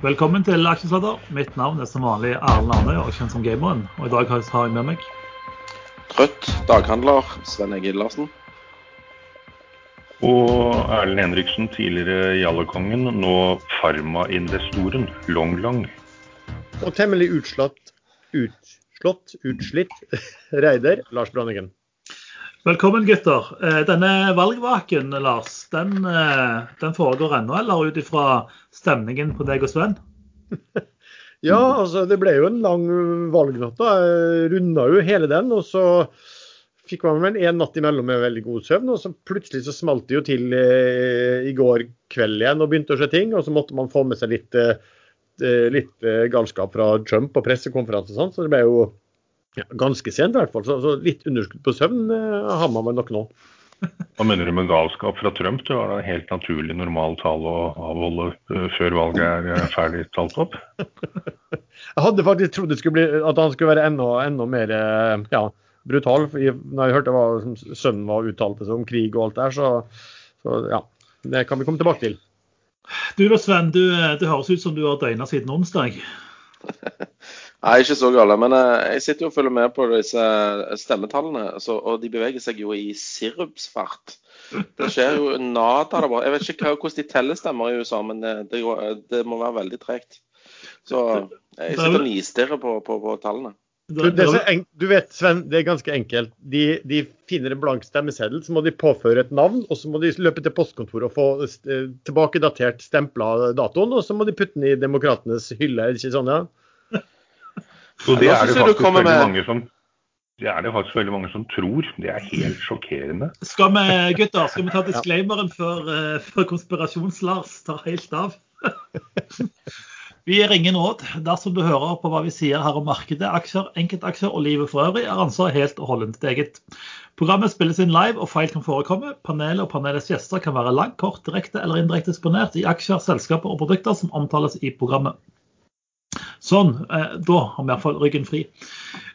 Velkommen til Aksjesladder. Mitt navn er som vanlig Erlend Arnøy, og kjent som Gameren. Og i dag har jeg med meg Trøtt daghandler Sven Egil Larsen. Og Erlend Henriksen, tidligere Jallekongen, nå Pharma-investoren Long Long. Og temmelig utslått, utslått, utslitt Reider Lars Branningen. Velkommen, gutter. Eh, denne valgvaken, Lars, den, eh, den foregår ennå, eller ut ifra stemningen på deg og Sven? ja, altså det ble jo en lang valgnatt. Jeg runda jo hele den. Og så fikk man vel en natt imellom med veldig god søvn. Og så plutselig så smalt det jo til eh, i går kveld igjen og begynte å skje ting. Og så måtte man få med seg litt, litt galskap fra Trump på pressekonferanse og sånn. Så det ble jo ja, ganske sent i hvert fall. Så, så litt underskudd på søvn eh, har man vel nok nå. Hva mener du med galskap fra Trump? Det var da helt naturlig normal tale å avholde uh, før valget er uh, ferdig talt opp? jeg hadde faktisk trodd bli, at han skulle være enda, enda mer uh, ja, brutal. Når jeg hørte hva sønnen var uttalte seg om krig og alt der, så, så, ja. Det kan vi komme tilbake til. Du da, Sven. Du, det høres ut som du har døgna siden onsdag. Nei, ikke så gale. Men eh, jeg sitter jo og følger med på disse eh, stemmetallene. Så, og de beveger seg jo i sirupsfart. Det skjer jo nada der bra. Jeg vet ikke hvordan de teller stemmer i USA, men eh, det, det må være veldig tregt. Så jeg sitter og nistirrer på, på, på, tallene. Du, du, vet, Sven, det er ganske enkelt. De, de, finner en blank stemmeseddel, så må de påføre et navn, og så må de løpe til postkontoret og få tilbakedatert stempla datoen, og så må de putte den i demokratenes hylle. Ikke sånn, ja? Så det er det faktisk veldig mange som det er det faktisk veldig mange som tror. Det er helt sjokkerende. Skal vi gutter, skal vi ta disclaimeren før, uh, før konspirasjons-Lars tar helt av? vi gir ingen råd. Dersom du hører på hva vi sier her om markedet, aksjer, enkeltaksjer og livet for øvrig, er ansvaret helt og holdent eget. Programmet spilles inn live, og feil kan forekomme. Panelet og panelets gjester kan være langt, kort, direkte eller indirekte eksponert i aksjer, selskaper og produkter som omtales i programmet. Sånn, eh, da har vi iallfall ryggen fri.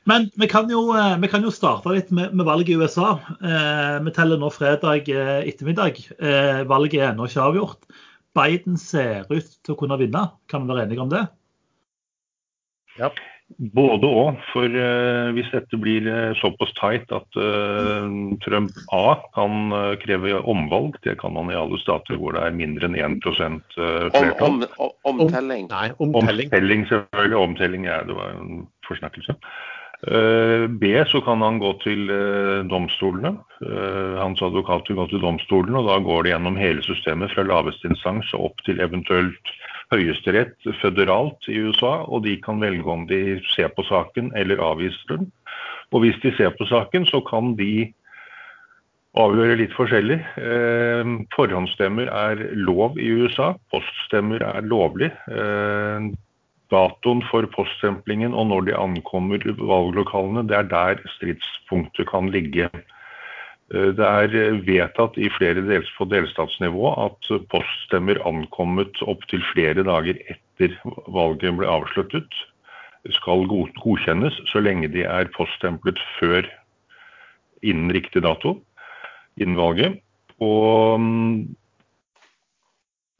Men vi kan jo, eh, vi kan jo starte litt med, med, valget i USA. Eh, vi teller nå fredag ettermiddag. valget er ennå ikke avgjort. Biden ser ut til å kunne vinne. Kan vi være enige om det? Ja. Både òg. For uh, hvis dette blir uh, såpass tight at uh, Trump A kan kreve omvalg, det kan man i alle stater hvor det er mindre enn 1 flertall. Om, om, omtelling. Nei, omtelling. Omtelling, selvfølgelig. Omtelling, ja, det var en forsnakkelse. B så kan han gå til domstolene. Hans advokat vil gå til domstolene, og da går det gjennom hele systemet fra laveste instans og opp til eventuelt høyesterett føderalt i USA, og de kan velge om de ser på saken eller avviser den. Og hvis de ser på saken, så kan de avgjøre litt forskjellig. Eh, forhåndsstemmer er lov i USA, poststemmer er lovlig. Eh, datoen for poststemplingen og når de ankommer valglokalene, det er der stridspunktet kan ligge. Eh, det er vedtatt i flere dels på delstatsnivå at poststemmer ankommet opptil flere dager etter valget ble avsluttet, skal godkjennes så lenge de er poststemplet før innen riktig dato innen valget. Og mm,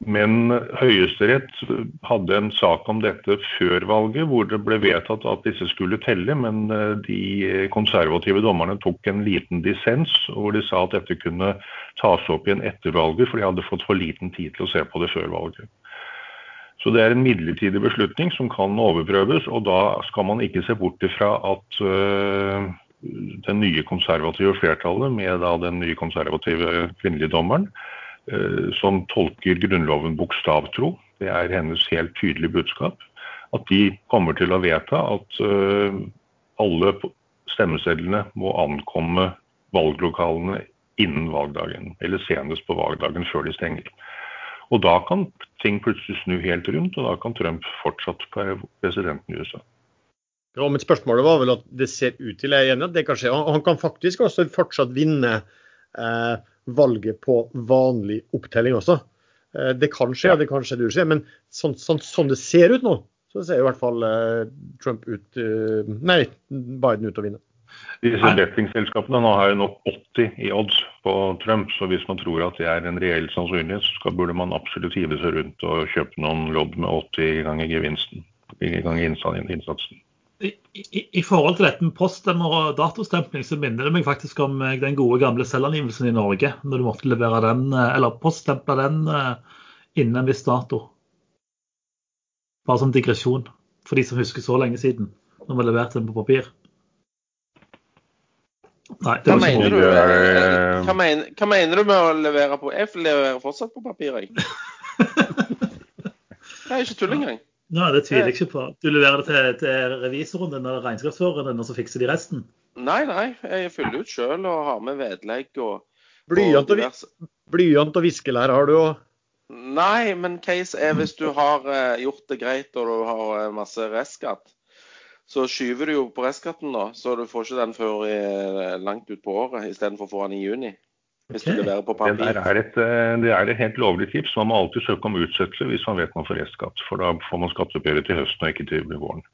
men Høyesterett hadde en sak om dette før valget, hvor det ble vedtatt at disse skulle telle. Men eh, de konservative dommerne tok en liten dissens, hvor de sa at dette kunne tas opp igjen etter valget, for de hadde fått for liten tid til å se på det før valget. Så det er en midlertidig beslutning som kan overprøves, og da skal man ikke se bort ifra at øh, den nye konservative flertallet, med da den nye konservative kvinnelige dommeren, som tolker Grunnloven bokstavtro. Det er hennes helt tydelige budskap. At de kommer til å vedta at eh, alle stemmesedlene må ankomme valglokalene innen valgdagen, eller senest på valgdagen før de stenger. Og da kan ting plutselig snu helt rundt, og da kan Trump fortsatt være presidenten i USA. Ja, men Spørsmålet var vel at det ser ut til jeg er enig at det kan skje. Han kan faktisk også fortsatt vinne eh, valget på vanlig opptelling også. Eh, det kan skje, ja. det kan skje, det skje, men sånn, sånn, sånn, det ser ut nå, så ser i hvert fall uh, Trump ut uh, Nei, Biden ut å vinne. Disse bettingselskapene nå har jo nå 80 i odds på Trump, så hvis man tror at det er en reell sannsynlighet, så skal, burde man absolutt hive seg rundt og kjøpe noen lodd med 80 ganger gevinsten. ganger innsatsen. I, i, I, forhold til dette med poststemmer og datostempling, så minner det meg faktisk om eh, den gode gamle selvangivelsen i Norge. Når du måtte levere den, eh, eller poststemple den eh, innen en viss dato. Bare som digresjon, for de som husker så lenge siden. Når vi leverte den på papir. Nei, hva, mener du, hva, mener, hva, mener, du, med å levere på Jeg leverer fortsatt på papir, jeg. Det er ikke tull engang. Nei, det tviler jeg ikke på. Du leverer det til, til revisoren din eller regnskapsføreren din, og så fikser de resten? Nei, nei. Jeg fyller ut sjøl og har med vedlegg og Blyant og, og, blyant og viskelær har du òg? Nei, men case er hvis du har uh, gjort det greit og du har uh, masse restskatt, så skyver du jo på restskatten da, så du får ikke den før i, uh, langt ut på året istedenfor å få den i juni. Hvis okay. du leverer på papir. Det er, et, eh, det er et helt lovlig tips. Man må alltid søke om utsettelse hvis man vet man får restskatt. For da får man skatteoppgjøret til høsten og ikke til våren.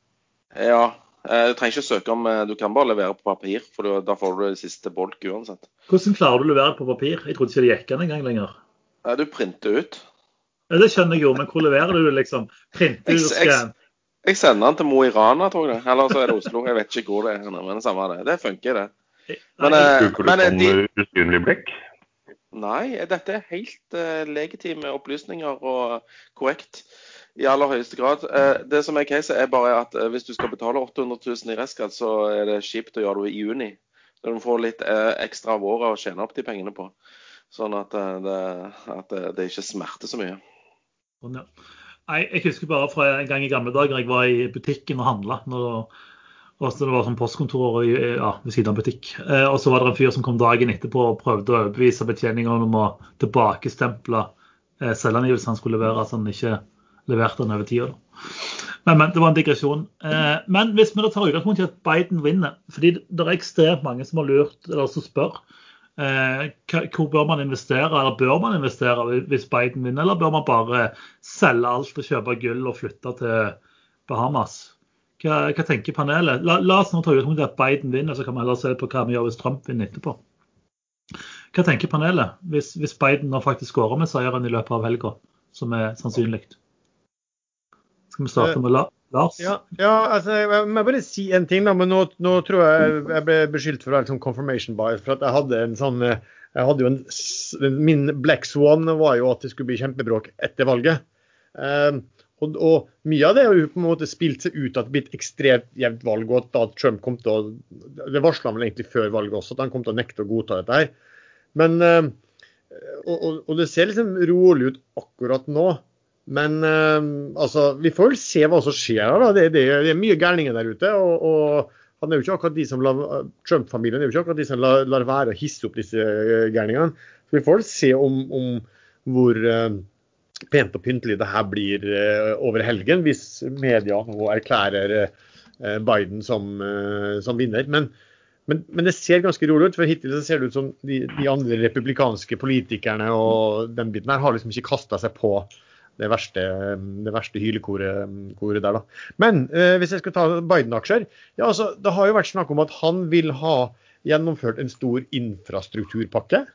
Ja, eh, du trenger ikke søke om eh, Du kan bare levere på papir, for da får du det siste bolk uansett. Hvordan klarer du å levere på papir? Jeg trodde ikke det gikk an engang lenger. Du printer ut. Ja, Det skjønner jeg jo, men hvor leverer du det, liksom? Printer du og? Jeg sender den til Mo i Rana, tror jeg. Eller så er det Oslo. Jeg vet ikke hvor det er. Men det samme det. Det funker, det. Men, Bruker du men, sånn de... usynlig blekk? Nei, dette er helt uh, legitime opplysninger og korrekt i aller høyeste grad. Uh, det som er case, er bare at uh, hvis du skal betale 800 000 i restskatt, så er det kjipt å gjøre det i juni. Når du får litt ekstra av året å tjene opp de pengene på. Sånn at, det, at det, det, ikke smerter så mye. Sånn, ja. Nei, jeg husker bare fra en gang i gamle dager jeg var i butikken og handla. Og så det var sånn postkontor ja, ved siden av butikk. Eh, og så var det en fyr som kom dagen etterpå og prøvde å overbevise betjeningen om å tilbakestemple eh, selvangivelsen han skulle levere, så han ikke leverte den over tida. Men, men, det var en digresjon. Eh, men hvis vi da tar utgangspunkt i at Biden vinner, fordi det er ekstremt mange som har lurt, eller som spør eh, hvor bør man investere, eller bør man investere hvis Biden vinner, eller bør man bare selge alt og kjøpe gull og flytte til Bahamas? Hva, hva tenker panelet? La, la, oss nå ta utgangspunkt i at Biden vinner, så kan vi heller se på hva vi gjør hvis Trump vinner etterpå. Hva tenker panelet hvis, hvis Biden nå faktisk skårer med seieren i løpet av helga, som er sannsynlig? Skal vi starte med Lars? Ja, ja altså, jeg må bare si en ting. da, men Nå, nå tror jeg jeg ble beskyldt for å være liksom confirmation bias. for at jeg hadde en sånn, jeg hadde jo en, Min black swan var jo at det skulle bli kjempebråk etter valget. Uh, og, og, mye av det har jo på en måte spilt seg ut at det blitt ekstremt jevnt valg, og at da Trump kom til å Det varsla han vel egentlig før valget også, at han kom til å nekte å godta dette her. Men og, og, og, det ser liksom rolig ut akkurat nå. Men uh, altså, vi får vel se hva som skjer her. da. Det, det, det er mye gærninger der ute. og, han er jo ikke akkurat de som Trump-familien er jo ikke akkurat de som lar, lar være å hisse opp disse eh, gærningene. Så vi får vel se om, om hvor pent og pyntelig det her blir eh, over helgen, hvis media nå erklærer eh, Biden som, eh, som vinner. Men, men, men, det ser ganske rolig ut. for Hittil så ser det ut som de, de andre republikanske politikerne og den biten her har liksom ikke kasta seg på det verste, det verste hylekoret der. da. Men eh, hvis jeg skal ta Biden-aksjer ja, altså, Det har jo vært snakk om at han vil ha gjennomført en stor infrastrukturpakke.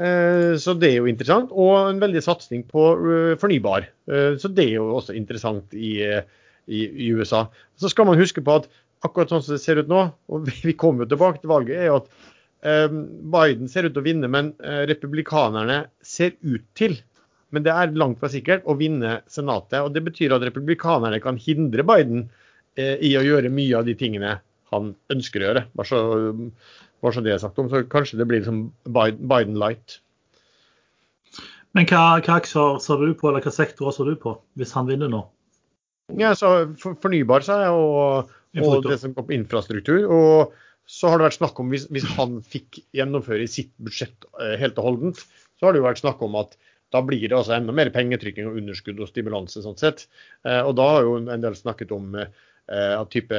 Eh, så det er jo interessant. Og en veldig satsing på eh, fornybar. Eh, så det er jo også interessant i, i, i USA. Så skal man huske på at akkurat sånn som det ser ut nå, og vi kommer jo tilbake til valget, er jo at Biden ser ut til å vinne, men republikanerne ser ut til men det er langt fra sikkert å vinne Senatet. og Det betyr at republikanerne kan hindre Biden i å gjøre mye av de tingene han ønsker å gjøre. Bare så bare så det er sagt om. Så kanskje det blir liksom Biden light. Men hva, hva aksjer ser du på, eller hva sektorer ser du på, hvis han vinner nå? Ja, så for, Fornybar sa jeg, og, og det som går på infrastruktur. og så har det vært snakk om, hvis, hvis han fikk gjennomføre i sitt budsjett eh, helt og holdent, så har det jo vært snakk om at da blir det altså enda mer pengetrykking og underskudd og stimulanse. sånn sett. Eh, og da har jo en del snakket om Eh, av type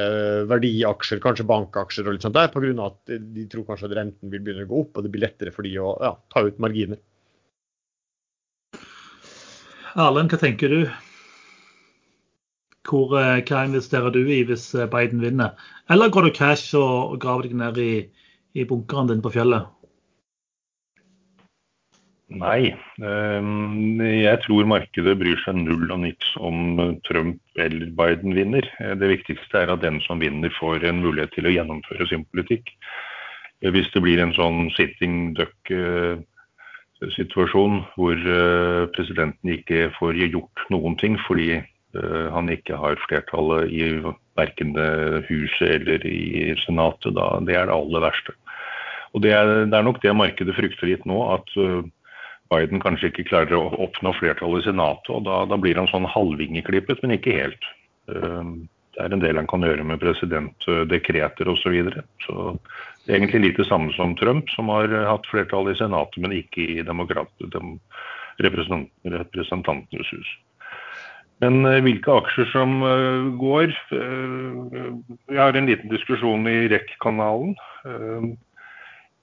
verdiaksjer, kanskje bankaksjer og litt sånt der, pga. at de tror kanskje at renten vil begynne å gå opp, og det blir lettere for de å ja, ta ut marginer. Erlend, hva tenker du? Hvor, eh, hva investerer du i hvis eh, Biden vinner? Eller går du cash og graver deg ned i, i bunkeren din på fjellet? Nei. Ehm, jeg tror markedet bryr seg null og niks om Trump eller Biden vinner. Det viktigste er at den som vinner, får en mulighet til å gjennomføre sin politikk. Hvis det blir en sånn sitting duck-situasjon hvor eh, presidenten ikke får gjort noen ting fordi eh, han ikke har flertallet i verken Huset eller i Senatet, da, det er det aller verste. Og det er, det er nok det markedet frykter litt nå, at eh, Biden kanskje ikke klarer å oppnå flertall i Senatet. og Da, da blir han sånn halvvingeklippet, men ikke helt. Eh, det er en del han kan gjøre med presidentdekreter osv. Så, videre. så det er egentlig litt det samme som Trump, som har hatt flertall i Senatet, men ikke i dem, Representantenes hus. Men eh, hvilke aksjer som uh, går uh, Vi har en liten diskusjon i REC-kanalen.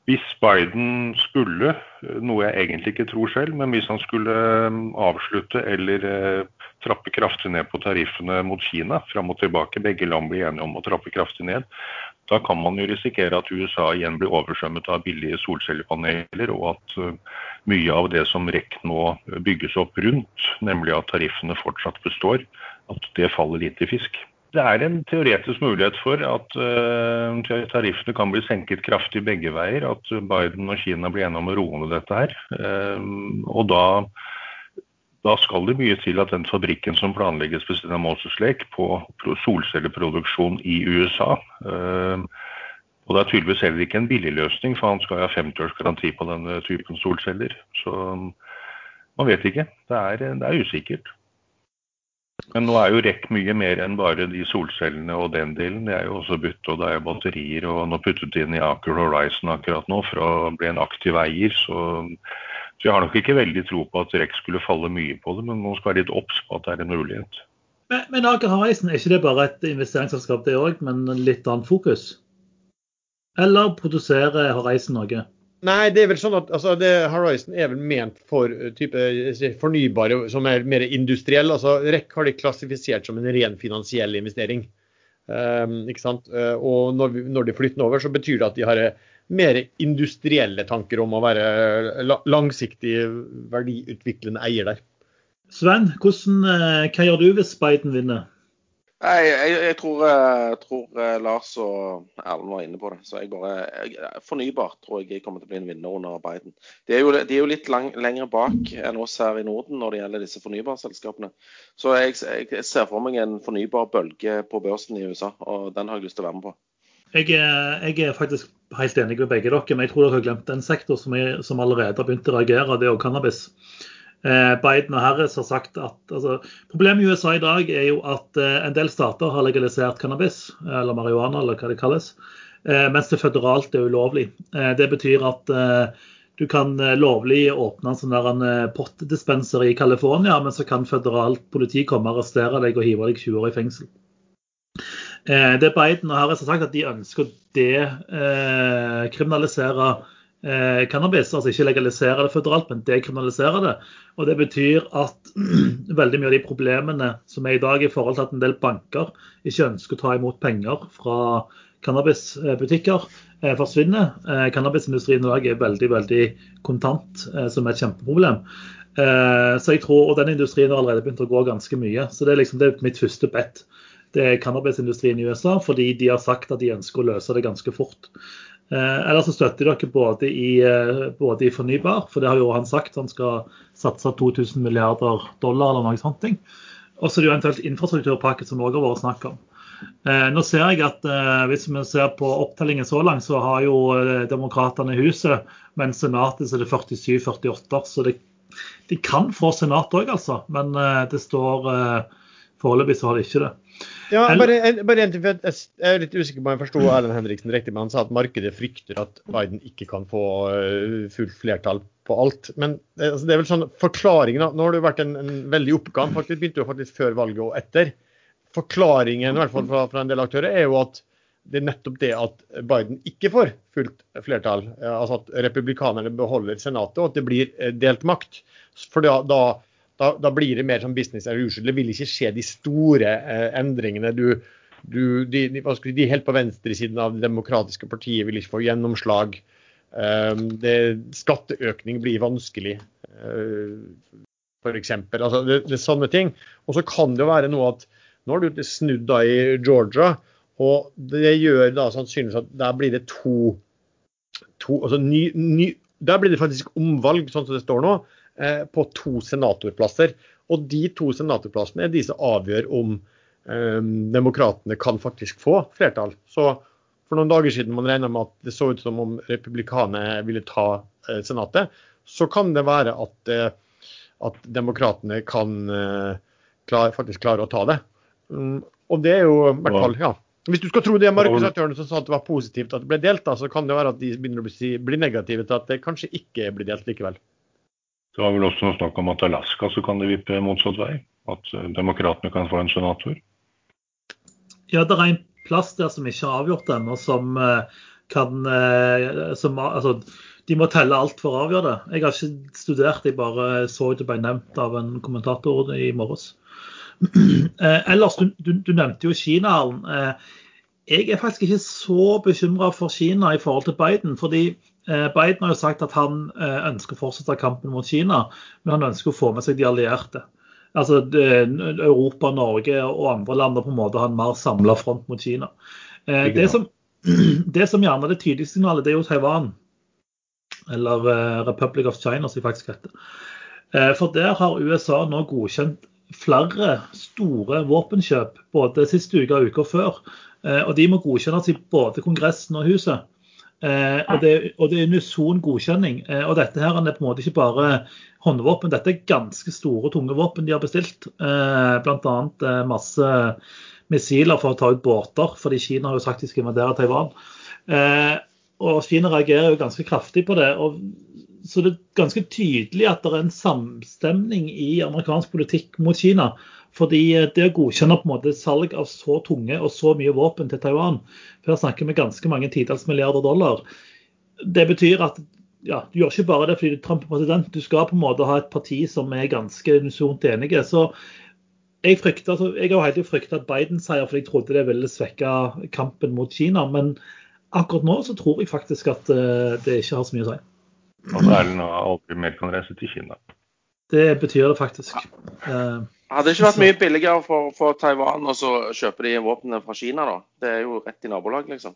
Hvis Biden skulle, noe jeg egentlig ikke tror selv, men hvis han skulle um, avslutte eller uh, trappe kraftig ned på tariffene mot Kina fram og tilbake, begge land blir enige om å trappe kraftig ned, da kan man jo risikere at USA igjen blir oversvømmet av billige solcellepaneler, og at uh, mye av det som REC nå bygges opp rundt, nemlig at tariffene fortsatt består, at det faller litt i fisk. Det er en teoretisk mulighet for at uh, tariffene kan bli senket kraftig begge veier. At Biden og Kina blir enige om å roe ned dette her. Uh, og da, da, skal det mye til at den fabrikken som planlegges ved siden av Moses Lake på solcelleproduksjon i USA uh, og det er tydeligvis heller ikke en billig løsning, for han skal ha 50 års garanti på denne typen solceller. Så man vet ikke. Det er, det er usikkert. Men nå er jo REC mye mer enn bare de solcellene og den delen. Det er jo også bytte og det er jo batterier. Og nå puttet inn i Aker Horizon akkurat nå for å bli en aktiv eier. Så, så jeg har nok ikke veldig tro på at REC skulle falle mye på det, men man skal være litt obs på at det er en mulighet. Men, men Aker Horizon, er ikke det bare et investeringsselskap det òg, men litt annet fokus? Eller produserer Horizon noe? Nei, det er vel sånn at altså, det, Horizon er vel ment for uh, type uh, fornybare som er mer industriell. altså REC har de klassifisert som en ren finansiell investering. Um, ikke sant? Uh, og når, når, de flytter over, så betyr det at de har mer industrielle tanker om å være langsiktig verdiutviklende eier der. Sven, hvordan, hva gjør du hvis Biden vinner? Nei, jeg, jeg, tror, jeg, eh, tror, eh, Lars og Erlend var inne på det. Så jeg bare, jeg, Fornybart tror jeg kommer til å bli en vinner under Biden. De er jo, de er jo litt lang, lenger bak enn oss her i Norden når det gjelder disse fornybarselskapene. Så jeg, ser for meg en fornybar bølge på børsen i USA, og den har jeg lyst til å være med på. Jeg er, faktisk helt enig med begge dere, men jeg tror dere har glemt en sektor som, som allerede har begynt å reagere. Det er jo cannabis. Eh, Biden og Harris har sagt at altså, Problemet i USA i dag er jo at eh, en del stater har legalisert cannabis, eller marihuana, eller hva det kalles, eh, mens det føderalt er ulovlig. Det betyr at du kan lovlig åpne en sånn i California, men så kan føderalt politi komme og arrestere deg og hive deg 20 år i fengsel. Det Biden og Harris har sagt, at de ønsker å dekriminalisere eh, cannabis. Altså ikke legalisere det føderalt, men dekriminalisere det. Og Det betyr at veldig mye av de problemene som er i dag i forhold til at en del banker ikke ønsker å ta imot penger fra cannabisbutikker, eh, forsvinner. Eh, cannabisindustrien i dag er veldig veldig kontant, eh, som er et kjempeproblem. Eh, så jeg tror, Og den industrien har allerede begynt å gå ganske mye. Så det er liksom det er mitt første bet. Det er cannabisindustrien i USA, fordi de har sagt at de ønsker å løse det ganske fort. Eh, Eller så støtter dere både i, eh, både i, fornybar, for det har jo han sagt. Han skal satse 2000 milliarder dollar eller noe sånt. Og så er det jo eventuelt infrastrukturpakke som òg har vært snakk om. Eh, nå ser jeg at Hvis vi ser på opptellingen så langt, så har jo Demokratene huset, men Senatet så er det 47-48. Så det, de kan få Senat òg, altså. Men det står Foreløpig så har de ikke det. Ja, bare, bare en ting, for Jeg er litt usikker på om jeg forsto Erlend Henriksen riktig, men han sa at markedet frykter at Biden ikke kan få øh, fullt flertall på alt. Men øh, altså, det er vel sånn forklaringen, Nå har det jo vært en, en veldig oppgang. faktisk begynte jo faktisk før valget og etter. Forklaringen i hvert fall fra, fra en del aktører er jo at det er nettopp det at Biden ikke får fullt flertall. Altså at republikanerne beholder Senatet, og at det blir øh, delt makt. For da, da da, da, blir det mer som business as usual. Det vil ikke skje de store eh, endringene. Du, du, de, de, de, helt på venstresiden av det demokratiske partiet vil ikke få gjennomslag. Um, det, skatteøkning blir vanskelig. for eksempel. Altså, det, det er sånne ting. Og så kan det jo være noe at nå har du snudd da i Georgia, og det gjør da sannsynligvis at der blir det to, to altså ny, ny, Der blir det faktisk omvalg, sånn som det står nå, eh, på to senatorplasser. Og de to senatorplassene er de som avgjør om eh, demokratene kan faktisk få flertall. Så for noen dager siden man regna med at det så ut som om republikanerne ville ta eh, Senatet, så kan det være at eh, at demokratene kan eh, klar, faktisk klare å ta det. Um, og det er jo i hvert fall, ja. Hvis du skal tro det markedsaktørene som sa at det var positivt at det ble delt, da, så kan det være at de begynner å bli, bli negative til at det kanskje ikke blir delt likevel. Det var vel også noe snakk om at Alaska så kan det vippe motsatt vei? At eh, demokratene kan få en senator? Ja, det er en plass der som ikke er avgjort ennå, som eh, kan som, altså, de må telle alt for å avgjøre det. Jeg har ikke studert, jeg bare så det ble nevnt av en kommentator i morges. Eh, ellers, du, du, du, nevnte jo Kina. Eh, jeg er faktisk ikke så bekymra for Kina i forhold til Biden. fordi eh, Biden har jo sagt at han ønsker å fortsette kampen mot Kina, men han ønsker å få med seg de allierte. Altså Europa, Norge og andre land på en måte har en mer samla front mot Kina. Det som, det som gjerne er det tydeligste signalet, det er jo Taiwan. Eller Republic of China, som de faktisk heter. For der har USA nå godkjent flere store våpenkjøp, både siste uke og uka før. Og de må godkjennes i både Kongressen og Huset. Eh, og, det, og, det, er unison godkjenning. Eh, og dette her er på en måte ikke bare håndvåpen, dette er ganske store, tunge våpen de har bestilt. Eh, Bl.a. Eh, masse missiler for å ta ut båter, fordi Kina har jo sagt de skal invadere Taiwan. Eh, og Kina reagerer jo ganske kraftig på det. Og, så det er ganske tydelig at det er en samstemning i amerikansk politikk mot Kina. Fordi det å godkjenne på en måte salg av så tunge og så mye våpen til Taiwan, for her snakker vi ganske mange titalls milliarder dollar, det betyr at ja, du gjør ikke bare det fordi Trump er president, du skal på en måte ha et parti som er ganske unisont enige. Så jeg, frykter, altså, jeg har helt frykta at Biden-seier, for jeg trodde det ville svekke kampen mot Kina. Men akkurat nå så tror jeg faktisk at uh, det ikke har så mye å si. Og Erlend aldri mer kan reise til Kina. Det betyr det faktisk. Ja. hadde det ikke vært mye billigere for, for Taiwan å kjøpe de våpnene fra Kina, da? Det er jo rett i nabolag, liksom.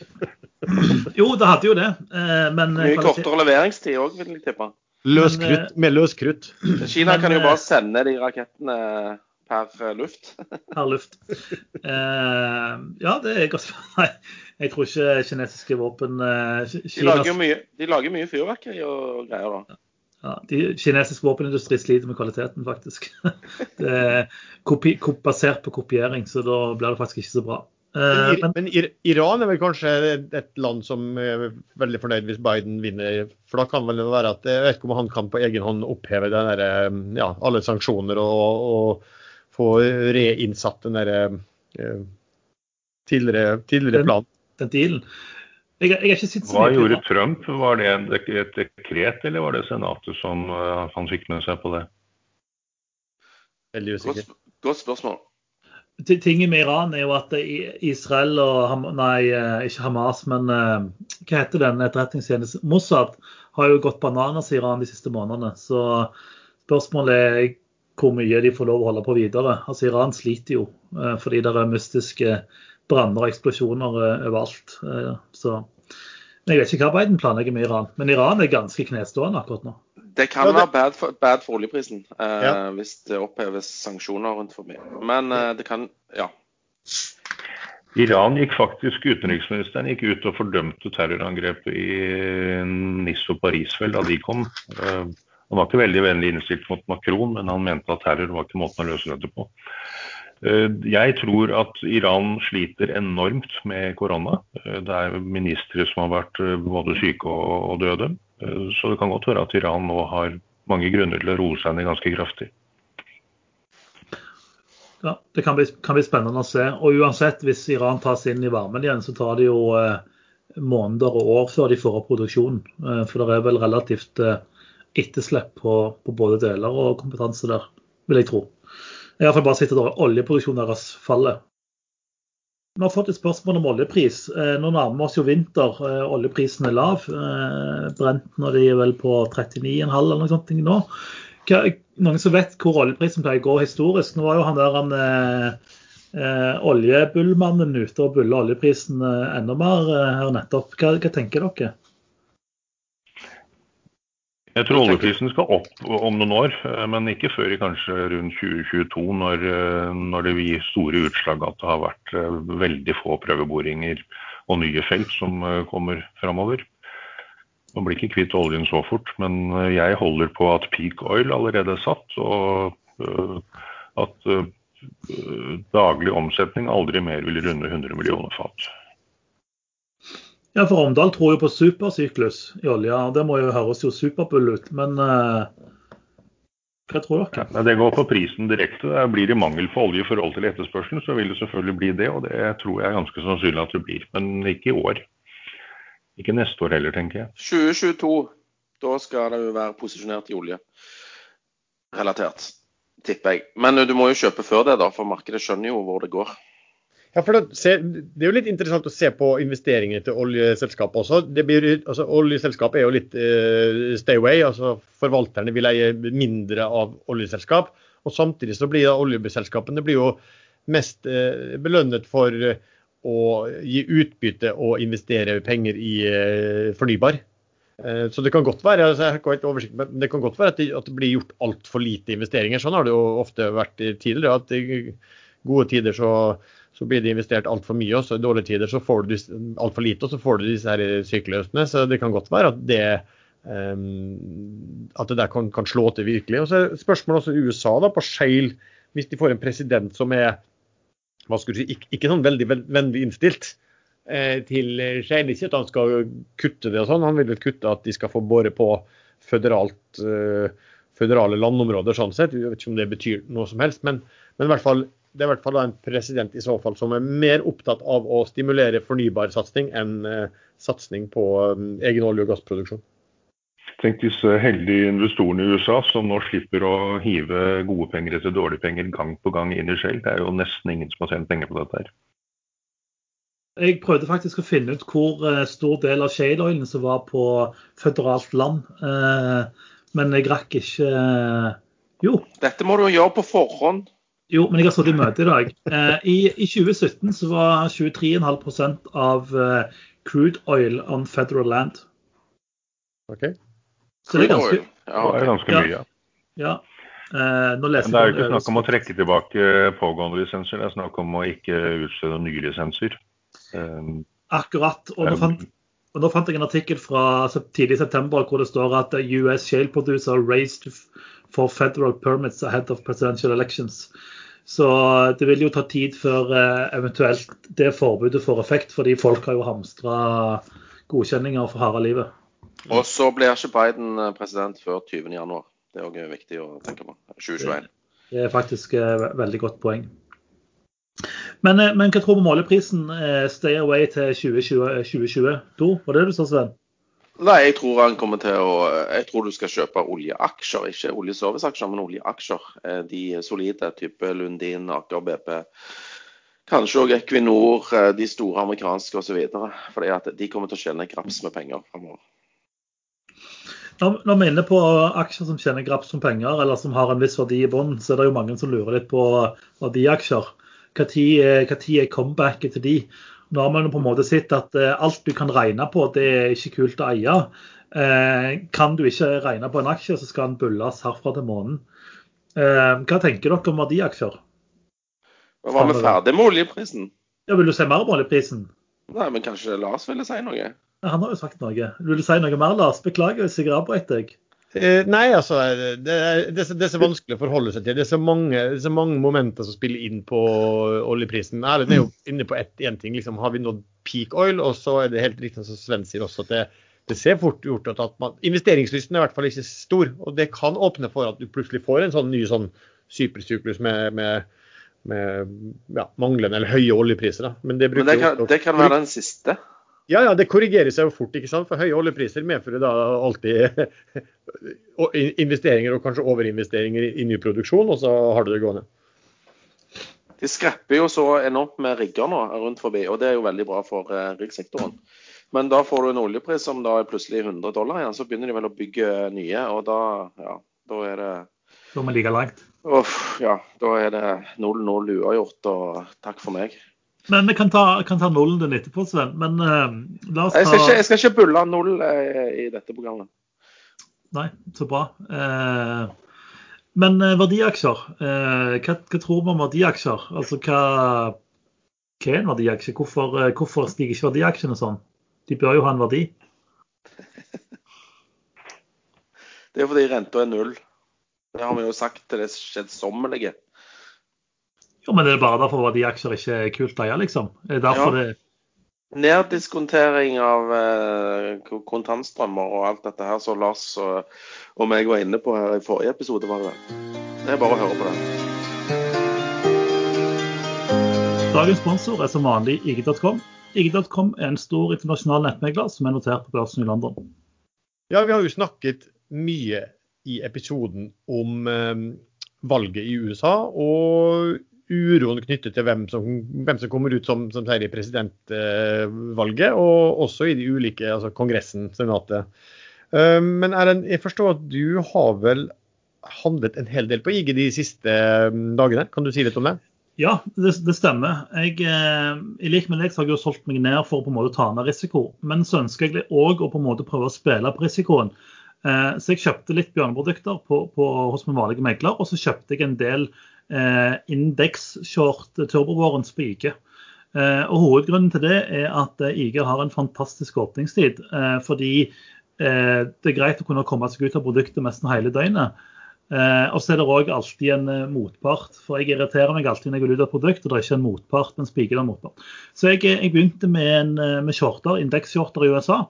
jo, det hadde jo det, uh, men Mye kortere leveringstid òg, vil jeg tippe. Løs krutt, med løs krutt. Kina men, kan jo bare sende de rakettene per luft. per luft. ja, det er godt Nei, jeg tror ikke kinesiske våpen uh, de, lager mye, de lager mye fyrverkeri og greier, da. Ja, de, kinesisk våpenindustri sliter med kvaliteten, faktisk. det er kopi, basert på kopiering, så da blir det faktisk ikke så bra. Uh, men, men, Iran er vel kanskje et land som er veldig fornøyd hvis Biden vinner. For da kan vel det være at Jeg vet ikke om han kan på egen hånd oppheve der, eh, ja, alle sanksjoner og, og få reinnsatt den der, uh, tidligere, tidligere planen den dealen. Jeg, jeg Hva gjorde Trump? Var det et dekret, eller var det Senatet som uh, han fikk med seg på det? Veldig usikker. Godt, spørsmål. Tingen med Iran er jo at Israel og Nei, eh, ikke Hamas, men uh, hva heter den etterretningstjenesten? Mossad har jo gått bananas i Iran de siste månedene. Så spørsmålet er hvor mye de får lov å holde på videre. Altså Iran sliter jo uh, fordi det er mystiske branner og eksplosjoner eh, overalt. Eh, så jeg vet ikke hva Biden planlegger med Iran, men Iran er ganske knestående akkurat nå. Det kan ja, det... være bad for, bad for oljeprisen eh, ja. hvis det oppheves sanksjoner rundt forbi. Men eh, det kan ja. Iran gikk faktisk, Utenriksministeren gikk ut og fordømte terrorangrepet i Nis og Paris vel da de kom. Eh, han var ikke veldig vennlig innstilt mot Macron, men han mente at terror var ikke måten å løse dette på. Eh, jeg tror at Iran sliter enormt med korona. Eh, det er ministre som har vært eh, både syke og døde. Så det kan godt være at Iran nå har mange grunner til å roe seg ned ganske kraftig. Ja, Det kan bli, kan bli, spennende å se. Og uansett, hvis Iran tas inn i varmen igjen, så tar det jo måneder og år før de får opp produksjonen. For det er vel relativt etterslep på, på, både deler og kompetanse der, vil jeg tro. Iallfall bare sett der oljeproduksjonen deres faller. vi har fått et spørsmål om oljepris. Eh, nå nærmer vi oss jo vinter. Eh, oljeprisen er lav. Eh, brent når de er vel på 39,5 eller noe sånt nå. Noen som vet hvor oljeprisen pleier å gå historisk? Nå var jo han der han, eh, oljebullmannen ute og bulla oljeprisen enda mer her nettopp. Hva, hva tenker dere? Jeg tror oljeprisen skal opp om noen år, eh, men ikke før i kanskje rundt 2022, når, eh, når det vil gi store utslag at det har vært eh, veldig få prøveboringer og nye felt som kommer framover. Man blir ikke kvitt oljen så fort, men jeg holder på at peak oil allerede er satt, og at daglig omsetning aldri mer vil runde 100 millioner fat. Ja, for Omdal tror jo på supersyklus i olja. Det må jo høres jo superbull ut. Men uh, hva tror dere? Ja, det går på prisen direkte. Blir det mangel på olje i forhold til etterspørselen, så vil det selvfølgelig bli det. Og det tror jeg er ganske sannsynlig at det blir. Men ikke i år. Ikke neste år heller, tenker jeg. 2022, da skal det jo være posisjonert i olje. Relatert, tipper jeg. Men du må jo kjøpe før det, da, for markedet skjønner jo hvor det går. Ja, for det, er jo litt interessant å se på investeringer til oljeselskap også. Blir, altså, oljeselskap er jo litt uh, stay away. altså Forvalterne vil eie mindre av oljeselskap. og Samtidig så blir oljeselskapene blir jo mest uh, belønnet for uh, å gi utbytte og investere penger i fornybar. Så det kan godt være altså jeg har ikke oversikt, men det kan godt være at det, at det blir gjort altfor lite investeringer. Sånn har det jo ofte vært tidligere. at i gode tider så så blir det investert altfor mye. og så I dårlige tider så får du altfor lite, og så får du disse her sykeløsene. Så det kan godt være at det, um, at det der kan, kan, slå til virkelig. Og så er Spørsmålet også USA, da, på Shale, hvis de får en president som er hva skulle du si, ikke, ikke sånn veldig vennlig innstilt eh, til Shale. Ikke at han skal kutte det og sånn, han vil vel kutte at de skal få bore på føderalt, eh, føderale landområder sånn sett. Jeg vet ikke om det betyr noe som helst, men, men i hvert fall det er i hvert fall en president i så fall som er mer opptatt av å stimulere fornybarsatsing enn eh, satsing på um, egen olje- og gassproduksjon. Tenk disse heldige investorene i USA som nå slipper å hive gode penger etter dårlige penger gang på gang inn i Shell. Det er jo nesten ingen som har tjent penger på dette her. Jeg prøvde faktisk å finne ut hvor uh, stor del av shale-oilen som var på føderalt land, uh, men jeg rakk ikke uh, Jo. Dette må du gjøre på forhånd. Jo, men jeg har sittet i møte i dag. Eh, i, i, 2017 så var 23,5% av uh, crude oil on federal land. Ok. Så det er ganske, ja, det er ganske mye. Ja. ja. Eh, men det er jo ikke snakk om å trekke tilbake pågående lisenser, det er snakk om å ikke utstede nye lisenser. Akkurat. Og nå, fant, og nå, fant, jeg en artikkel fra tidlig i september hvor det står at US shale producer raised for federal permits ahead of presidential elections. Så det vil jo ta tid før eh, eventuelt det forbudet får effekt, fordi folk har jo hamstra godkjenninger for harde livet. Og så blir ikke Biden eh, president før 20.1. Det er òg viktig å tenke på. 2021. Det er faktisk et eh, veldig godt poeng. Men, men hva tror du om er Stay away til 2020, 2022? Var det du sa, Sven? Nei, jeg tror han kommer til å Jeg tror du skal kjøpe oljeaksjer, ikke oljeserviceaksjer, men oljeaksjer. Eh, de solide, type Lundin, Aker BP. Kanskje òg Equinor, eh, de store amerikanske osv. Fordi at de kommer til å tjene graps med penger framover. Når, vi er inne på aksjer som tjener graps med penger, eller som har en viss verdi i bånn, så er det jo mange som lurer litt på verdiaksjer. Når er comebacket til de? Nå har man på en måte sett at eh, alt du kan regne på, det er ikke kult å eie. Eh, kan du ikke regne på en aksje, så skal den bulles herfra til månen. Eh, hva tenker dere om verdiaksjer? Var vi ferdig med oljeprisen? Ja, Vil du si mer om oljeprisen? Nei, men kanskje Lars ville si noe? Han har jo sagt noe. Vil du si noe mer, Lars? Beklager hvis jeg avbrøt deg. Eh, nei, altså det er, det, er, det er, så vanskelig å forholde seg til. Det er så mange, er så mange momenter som spiller inn på oljeprisen. Erlend er jo inne på én ting. Liksom, har vi nådd peak oil? Og så er det helt riktig som Sven sier også, at det, det ser fort gjort at man, Investeringslysten er i hvert fall ikke stor. Og det kan åpne for at du plutselig får en sånn ny sånn supersyklus med, med, med ja, manglende eller høye oljepriser. Da. Men det, Men det, kan, det kan være den siste? Ja, ja, det korrigerer seg jo fort. ikke sant? For høye oljepriser medfører da alltid investeringer og kanskje overinvesteringer i ny produksjon, og så har du det gående. De skrepper jo så enormt med rigger nå rundt forbi, og det er jo veldig bra for eh, riggsektoren. Men da får du en oljepris som da er plutselig 100 dollar igjen, så begynner de vel å bygge nye, og da, ja, da er det Da må vi ligge langt. Uff, ja. Da er det 0-0 uavgjort, og takk for meg. Men vi kan ta, kan ta nullen din etterpå, Sven. Men uh, la oss ta Jeg skal ikke, jeg skal ikke bulle null uh, i dette programmet. Nei, så bra. Uh, men verdiaksjer, hva, hva tror vi om verdiaksjer? Altså hva, hva er en verdiaksje? Hvorfor, hvorfor stiger ikke verdiaksjene sånn? De bør jo ha en verdi. Det er fordi renta er null. Det har vi jo sagt til det kjedsommelige. Jo, men det er bare derfor verdiaksjer ikke er kult å eie, liksom. Det er derfor Ja. det Neddiskontering av eh, kontantstrømmer og alt dette her som Lars og, og meg var inne på her i forrige episode, var det. Det er bare å høre på det. Dagens sponsor er som vanlig IG.com. IG.com er en stor internasjonal nettmegler som er notert på børsen i London. Ja, vi har jo snakket mye i episoden om eh, valget i USA og uroen knyttet til hvem som, hvem som kommer ut som, som i presidentvalget, og også i de ulike, altså Kongressen, Senatet. Men Erlend, jeg forstår at du har vel handlet en hel del på IG de siste dagene. Kan du si litt om det? Ja, det, det stemmer. Jeg, eh, I like med deg har jeg jo solgt meg ned for å på en måte ta ned risiko. Men så ønsker jeg òg å på en måte prøve å spille på risikoen. Eh, så jeg kjøpte litt bjørneprodukter på, på, hos min vanlige megler, og så kjøpte jeg en del eh, indekskjørt turbovåren spiker. Eh, og Hovedgrunnen til det er at eh, IG har en fantastisk åpningstid. Eh, fordi eh, det er greit å kunne komme seg ut av produktet nesten hele døgnet. Eh, og så er det òg alltid en eh, motpart. For jeg irriterer meg alltid når jeg går ut av produkt og det er ikke en motpart, men spiker er en motpart. Så jeg, jeg begynte med, en, med shorter, indeksshorter i USA.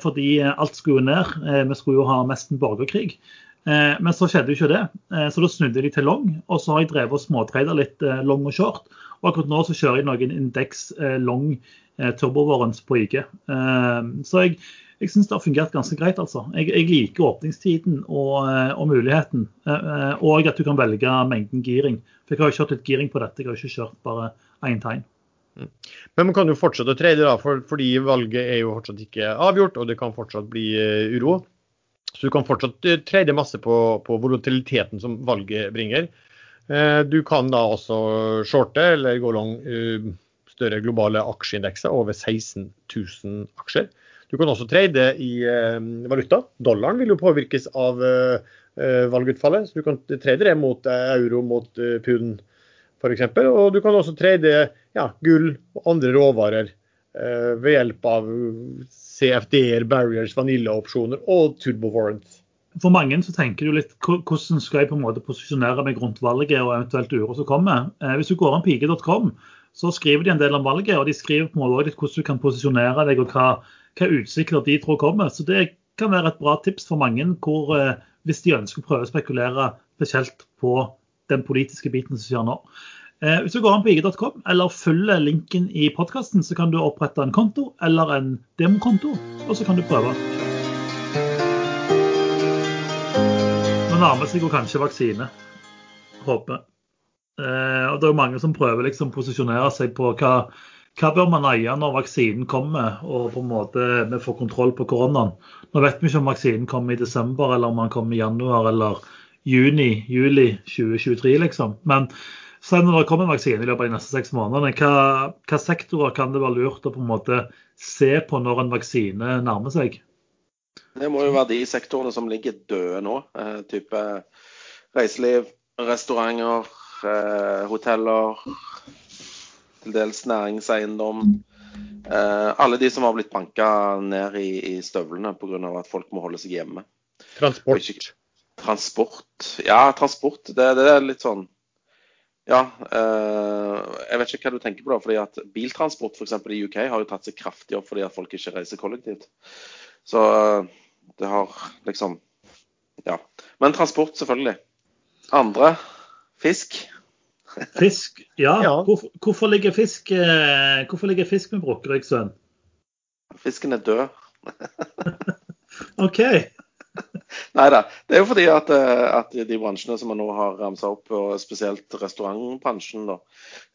Fordi alt skulle jo ned. Vi skulle jo ha mest en borgerkrig. Eh, men så skjedde jo ikke det. Eh, så da snudde de til long. Og så har jeg drevet og småtradet litt eh, long og short. Og akkurat nå så kjører jeg noen indeks long turbovarens på IG. Så jeg, jeg syns det har fungert ganske greit, altså. Jeg, jeg liker åpningstiden og, og muligheten. Og at du kan velge mengden giring. For jeg har jo kjørt litt giring på dette, jeg har jo ikke kjørt bare én tegn. Men man kan jo fortsette å trade, da, for, fordi valget er jo fortsatt ikke avgjort, og det kan fortsatt bli uro. Så du kan fortsatt eh, trade masse på, på volatiliteten som valget bringer. Eh, Du kan da også shorte eller gå lang eh, større globale aksjeindekser, over 16 000 aksjer. Du kan også trade i valuta. Dollaren vil jo påvirkes av valgutfallet, så du kan trade det mot euro, mot pund f.eks. Og du kan også trade ja, gull og andre råvarer ved hjelp av CFD-er, barriers, vaniljeopsjoner og turbo warrants. For mange så tenker du litt hvordan skal jeg på en måte posisjonere meg rundt valget og eventuelt uro som kommer. Eh, hvis du går an pike.com, så skriver de en del om valget, og de skriver på en måte litt hvordan du kan posisjonere deg og hva, hva utsikter de tror kommer. Så det kan være et bra tips for mange hvor, eh, hvis de ønsker å prøve å spekulere spesielt på den politiske biten som skjer nå. Eh, hvis du går an på ig.com eller følger linken i podkasten, så kan du opprette en konto eller en demokonto, og så kan du prøve. Nå nærmer seg jo kanskje vaksine. Håper. Eh, og det er jo mange som prøver liksom posisjonere seg på hva, hva bør man eie når vaksinen kommer, og på en måte vi får kontroll på koronaen. Nå vet vi ikke om vaksinen kommer i desember, eller om den kommer i januar eller juni, juli 2023, liksom. Men selv når det kommer en vaksine i løpet av de neste seks månedene, hva, hva sektorer kan det være lurt å på en måte se på når en vaksine nærmer seg? Det må jo være de sektorene som ligger døde nå. Eh, type reiseliv, restauranter, eh, hoteller, til dels næringseiendom. Eh, alle de som har blitt banka ned i, i støvlene pga. at folk må holde seg hjemme. Transport. Transport. Ja, transport. Det, det er litt sånn Ja. Eh, jeg vet ikke hva du tenker på da. fordi at Biltransport f.eks. i UK har jo tatt seg kraftig opp fordi at folk ikke reiser kollektivt. Så eh, det har liksom Ja. Men transport, selvfølgelig. Andre? Fisk? Fisk, ja. Ja. Hvorfor, hvorfor, ligger fisk, eh, hvorfor ligger fisk med brukket, Fisken er død. OK. Nei da. Det er jo fordi at, eh, at de bransjene som man nå har ramsa opp, og spesielt restaurantbransjen, da,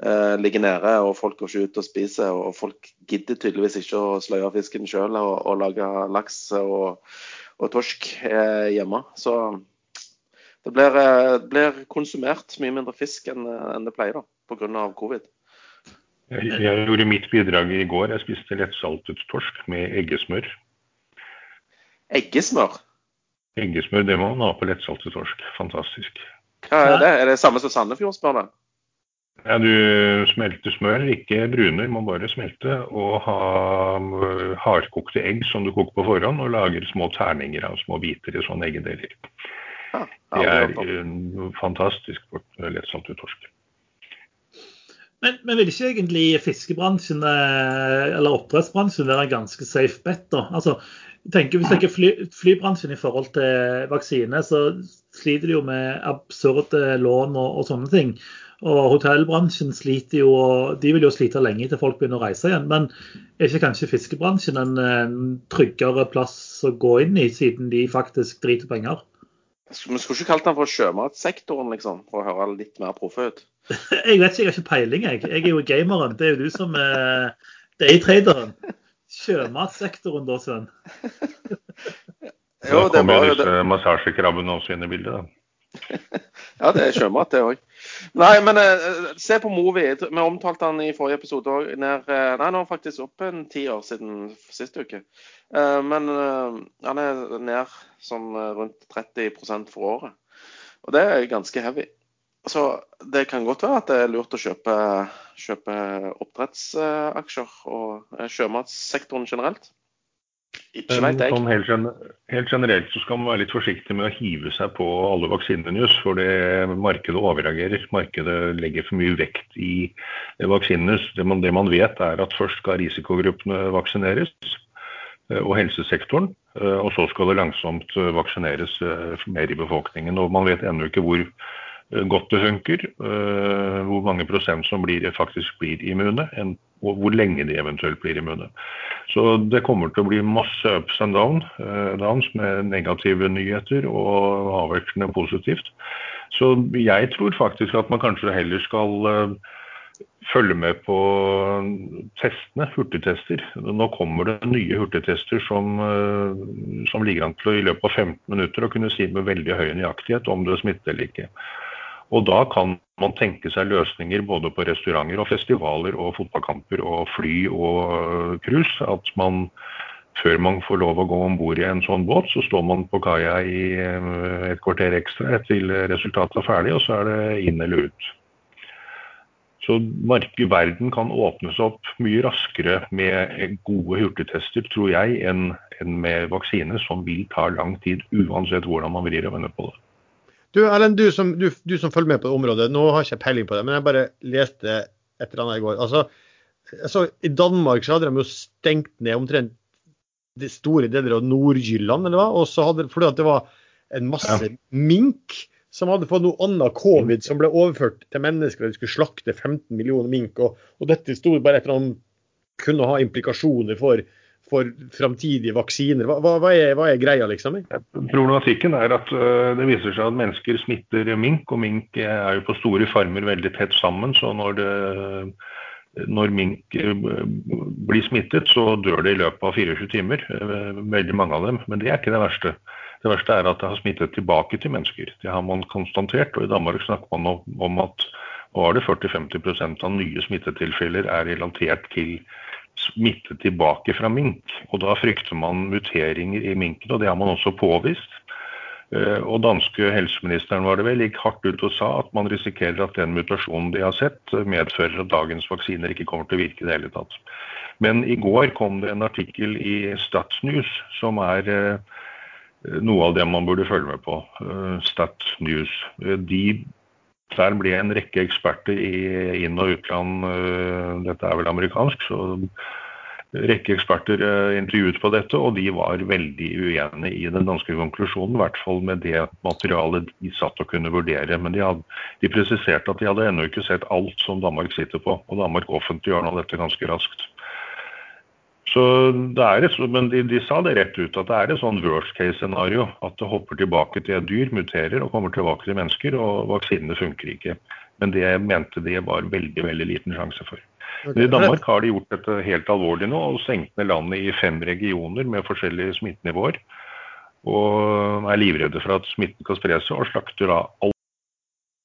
eh, ligger nede. Og folk går ikke ut og spiser. Og folk gidder tydeligvis ikke å sløye fisken sjøl og, og, lage laks og, og torsk eh, hjemme. Så det blir, det blir, konsumert mye mindre fisk enn, enn det pleier da, pga. covid. Jeg, jeg gjorde mitt bidrag i går. Jeg spiste lettsaltet torsk med eggesmør. Eggesmør? Eggesmør det må man ha på lettsaltet torsk. Fantastisk. Hva er det? Er det samme som Sandefjordsmør? da? Ja, Du smelter smør, ikke bruner, må bare smelte. Og ha øh, hardkokte egg som du koker på forhånd, og lager små terninger av små biter i sånne eggedeler. Ja, det er øh, fantastisk for lettsaltet torsk. Men, men, vil ikke egentlig fiskebransjen øh, eller oppdrettsbransjen være en ganske safe bet? da? Altså, tenker, Hvis du tenker fly, flybransjen i forhold til vaksine, så sliter de jo med absurde lån og, og, sånne ting. Og hotellbransjen sliter jo, de vil jo slite lenge til folk begynner å reise igjen. Men er ikke kanskje fiskebransjen en, en tryggere plass å gå inn i, siden de faktisk driter penger? Vi skulle ikke kalt den for sjømatsektoren, liksom, for å høre litt mer proffe ut. jeg vet ikke, jeg har ikke peiling, jeg. Jeg er jo gameren. Det er jo du som er daytraderen sjømatsektoren da, Sven? jo, det kommer jo disse massasjekrabbene også inn i bildet, da. ja, det er sjømat, det òg. Nei, men eh, se på Movi. Vi omtalte han i forrige episode òg. Uh, nei, nå er faktisk opp en ti år siden sist uke. Eh, men han er ned sånn rundt 30% for året. Og det er ganske heavy. Så det kan godt være at det er lurt å kjøpe, kjøpe oppdrettsaksjer og eh, sjømatsektoren generelt. Ikke vet jeg. Sånn helt, helt, generelt så skal man være litt forsiktig med å hive seg på alle vaksinenews, for det markedet overreagerer. Markedet legger for mye vekt i vaksinenews. Det man, det man vet er at først skal risikogruppene vaksineres, eh, og helsesektoren. Eh, og så skal det langsomt vaksineres mer i befolkningen. Og man vet ennå ikke hvor godt det funker, eh, hvor mange prosent som blir, faktisk blir immune, og hvor lenge de eventuelt blir immune. Så det kommer til å bli masse ups and down, eh, downs med negative nyheter og avvekslende positivt. Så jeg tror faktisk at man kanskje heller skal følge med på testene, hurtigtester. Nå kommer det nye hurtigtester som, som ligger an til å i løpet av 15 minutter å kunne si med veldig høy nøyaktighet om det er smittet eller ikke. Og da kan man tenke seg løsninger både på restauranter og festivaler og fotballkamper og fly og øh, cruise. At man før man får lov å gå om bord i en sånn båt, så står man på kaia i øh, et kvarter ekstra til resultatet er ferdig, og så er det inn eller ut. Så verden kan åpnes opp mye raskere med gode hurtigtester, tror jeg, enn med vaksine, som vil ta lang tid uansett hvordan man vrir og vender på det. Du Erlend, du som, du, du som, følger med på det området, nå har jeg ikke peiling på det, men jeg bare leste et eller annet i går. Altså, altså, I Danmark så hadde de jo stengt ned omtrent de store deler av Nord-Jylland, eller hva? Og så hadde, fordi at det var en masse ja. mink som hadde fått noe annet covid som ble overført til mennesker. og De skulle slakte 15 millioner mink. Og, og dette sto bare etter at annet kunne ha implikasjoner for for framtidige vaksiner? Hva, hva, er, hva, er, greia, liksom? Problematikken er at uh, det viser seg at mennesker smitter mink, og mink er jo på store farmer veldig tett sammen. Så når, det, når mink uh, blir smittet, så dør det i løpet av 24 timer. Uh, veldig mange av dem. Men det er ikke det verste. Det verste er at det har smittet tilbake til mennesker. Det har man konstatert. Og i Danmark snakker man om at var det 40-50% av nye smittetilfeller er relatert til smitte tilbake fra mink. Og Da frykter man muteringer i minken, og det har man også påvist. Eh, og danske helseministeren var det vel, gikk hardt ut og sa at man risikerer at den mutasjonen de har sett, medfører at dagens vaksiner ikke kommer til å virke i det hele tatt. Men i går kom det en artikkel i Statsnews som er eh, noe av det man burde følge med på. Eh, Statsnews. De der ble en rekke eksperter i inn- og utland, øh, dette er vel amerikansk, så rekke eksperter øh, intervjuet på dette, og de var veldig uenige i den danske konklusjonen. I hvert fall med det materialet de satt og kunne vurdere. Men de, hadde, de presiserte at de hadde ennå ikke sett alt som Danmark sitter på. Og Danmark offentliggjør nå dette ganske raskt. Så det er et, men de, de, sa det rett ut, at det er et sånn worst case-scenario. At det hopper tilbake til et dyr, muterer og kommer tilbake til mennesker, og vaksinene funker ikke. Men det mente de var veldig veldig liten sjanse for. Men I Danmark har de gjort dette helt alvorlig nå og senkt ned landet i fem regioner med forskjellige smittenivåer. Og er livredde for at smitten kan spre seg, og slakter da all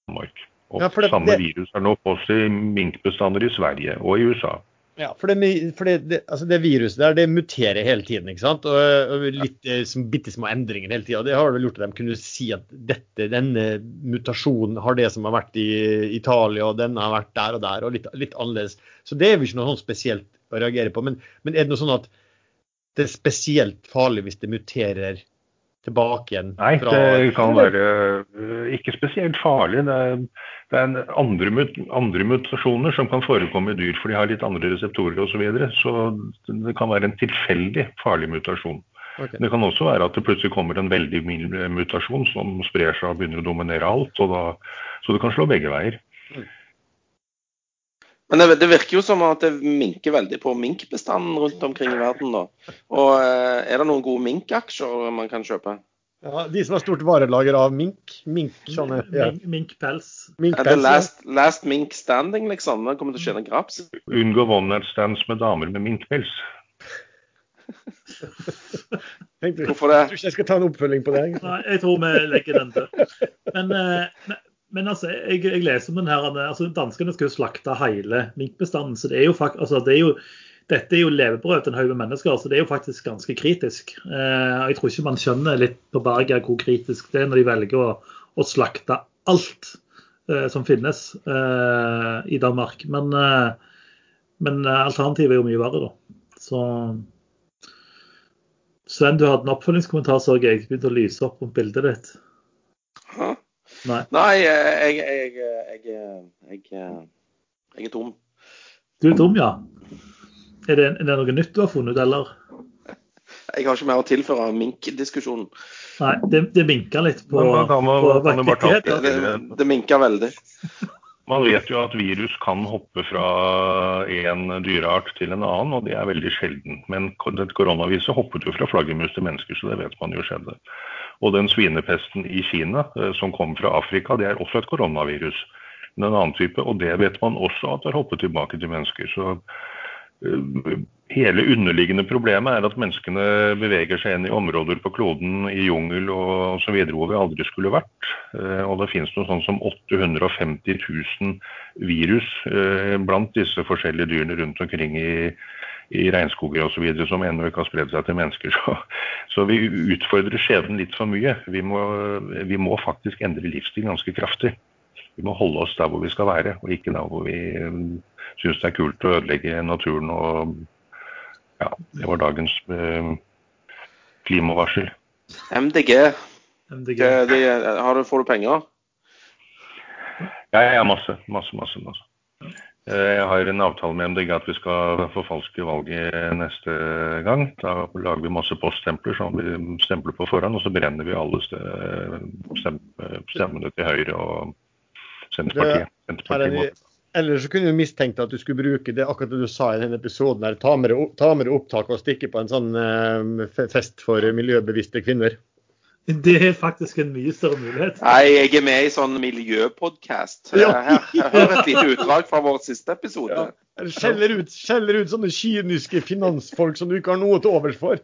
Danmark. Og ja, det, samme virus er nå på seg i minkbestander i Sverige og i USA. Ja, for, det, for det, altså det, viruset der det muterer hele tiden. ikke sant? Og, og litt som, Eh, bitte små endringer hele tida. Det har vel gjort at de kunne si at dette, denne mutasjonen har det som har vært i Italia, og denne har vært der og der, og litt, litt annerledes. Så det er jo ikke noe sånn spesielt å reagere på. Men, men, er det noe sånn at det er spesielt farlig hvis det muterer tilbake igjen? Nei, det kan være eh, ikke spesielt farlig. Det er det er andre, andre, mutasjoner som kan forekomme i dyr, for de har litt andre reseptorer osv. Så, videre, så det kan være en tilfeldig farlig mutasjon. Okay. Det kan også være at det plutselig kommer en veldig mild mutasjon som sprer seg og begynner å dominere alt. Da, så det kan slå begge veier. Mm. Men det, det, virker jo som at det minker veldig på minkbestanden rundt omkring i verden. da. Og eh, Er det noen gode minkaksjer man kan kjøpe? Ja, De som har stort varelager av mink. Mink, sånne, ja. Minkpels. Mink er det last, last, mink standing, liksom? Det kommer til å skje en graps. Unngå one night stands med damer med minkpels. Hvorfor det? Jeg tror ikke jeg skal ta en oppfølging på det. Nei, jeg tror vi legger den til. Men, eh, men, men altså, jeg, jeg, leser om den her, altså Danskene skal jo slakte hele minkbestanden. så det er jo faktisk, altså, det er jo dette er jo levebrød til en haug med mennesker, så det er jo faktisk ganske kritisk. Eh, jeg tror ikke man skjønner litt på Berger hvor kritisk det er når de velger å, å slakte alt eh, som finnes eh, i Danmark. Men, eh, men, alternativet er jo mye verre, da. Så Sven, du hadde en oppfølgingskommentar, så jeg. Begynte å lyse opp om bildet ditt. Nei. Nei, jeg, jeg, jeg, jeg er tom. Du er tom, ja? Er det, er det, noe nytt du har funnet ut, eller? Jeg har ikke mer å tilføre minkdiskusjonen. Nei, det, det minker litt på, på Det, det minker veldig. Man vet jo at virus kan hoppe fra en dyreart til en annen, og det er veldig sjelden. Men koronaviruset hoppet jo fra flaggermus til mennesker, så det vet man jo skjedde. Og den svinepesten i Kina eh, som kom fra Afrika, det er også et koronavirus. Men en annen type, og det vet man også at har hoppet tilbake til mennesker. Så hele underliggende problemet er at menneskene beveger seg inn i områder på kloden, i jungel og osv. hvor vi aldri skulle vært. Eh, og det finnes noe sånn som 850 000 virus eh, blant disse forskjellige dyrene rundt omkring i, i regnskoger osv. som ennå ikke har spredd seg til mennesker. Så, så vi utfordrer skjebnen litt for mye. Vi må, vi må faktisk endre livsstil ganske kraftig. Vi må holde oss der hvor vi skal være, og ikke der hvor vi syns det er kult å ødelegge naturen. og ja, Det var dagens eh, klimavarsel. MDG. MDG. De, har du, får du penger? Ja, ja, masse. Masse, masse. masse. Eh, jeg har en avtale med MDG at vi skal forfalske valget neste gang. Da lager vi masse poststempler som vi stempler på forhånd, og så brenner vi alle stemmene til Høyre og Senterpartiet. Senterpartiet eller så kunne du mistenkt at du skulle bruke det akkurat det du sa i denne episoden, der, ta med, ta med opptak og stikke på en sånn eh, fest for miljøbevisste kvinner. Det er faktisk en mye større mulighet. Nei, jeg er med i sånn miljøpodkast. Ja. Jeg, jeg hører et lite utdrag fra vår siste episode. Ja. Skjeller ut, skjeller ut sånne kyniske finansfolk som du ikke har noe til overs for.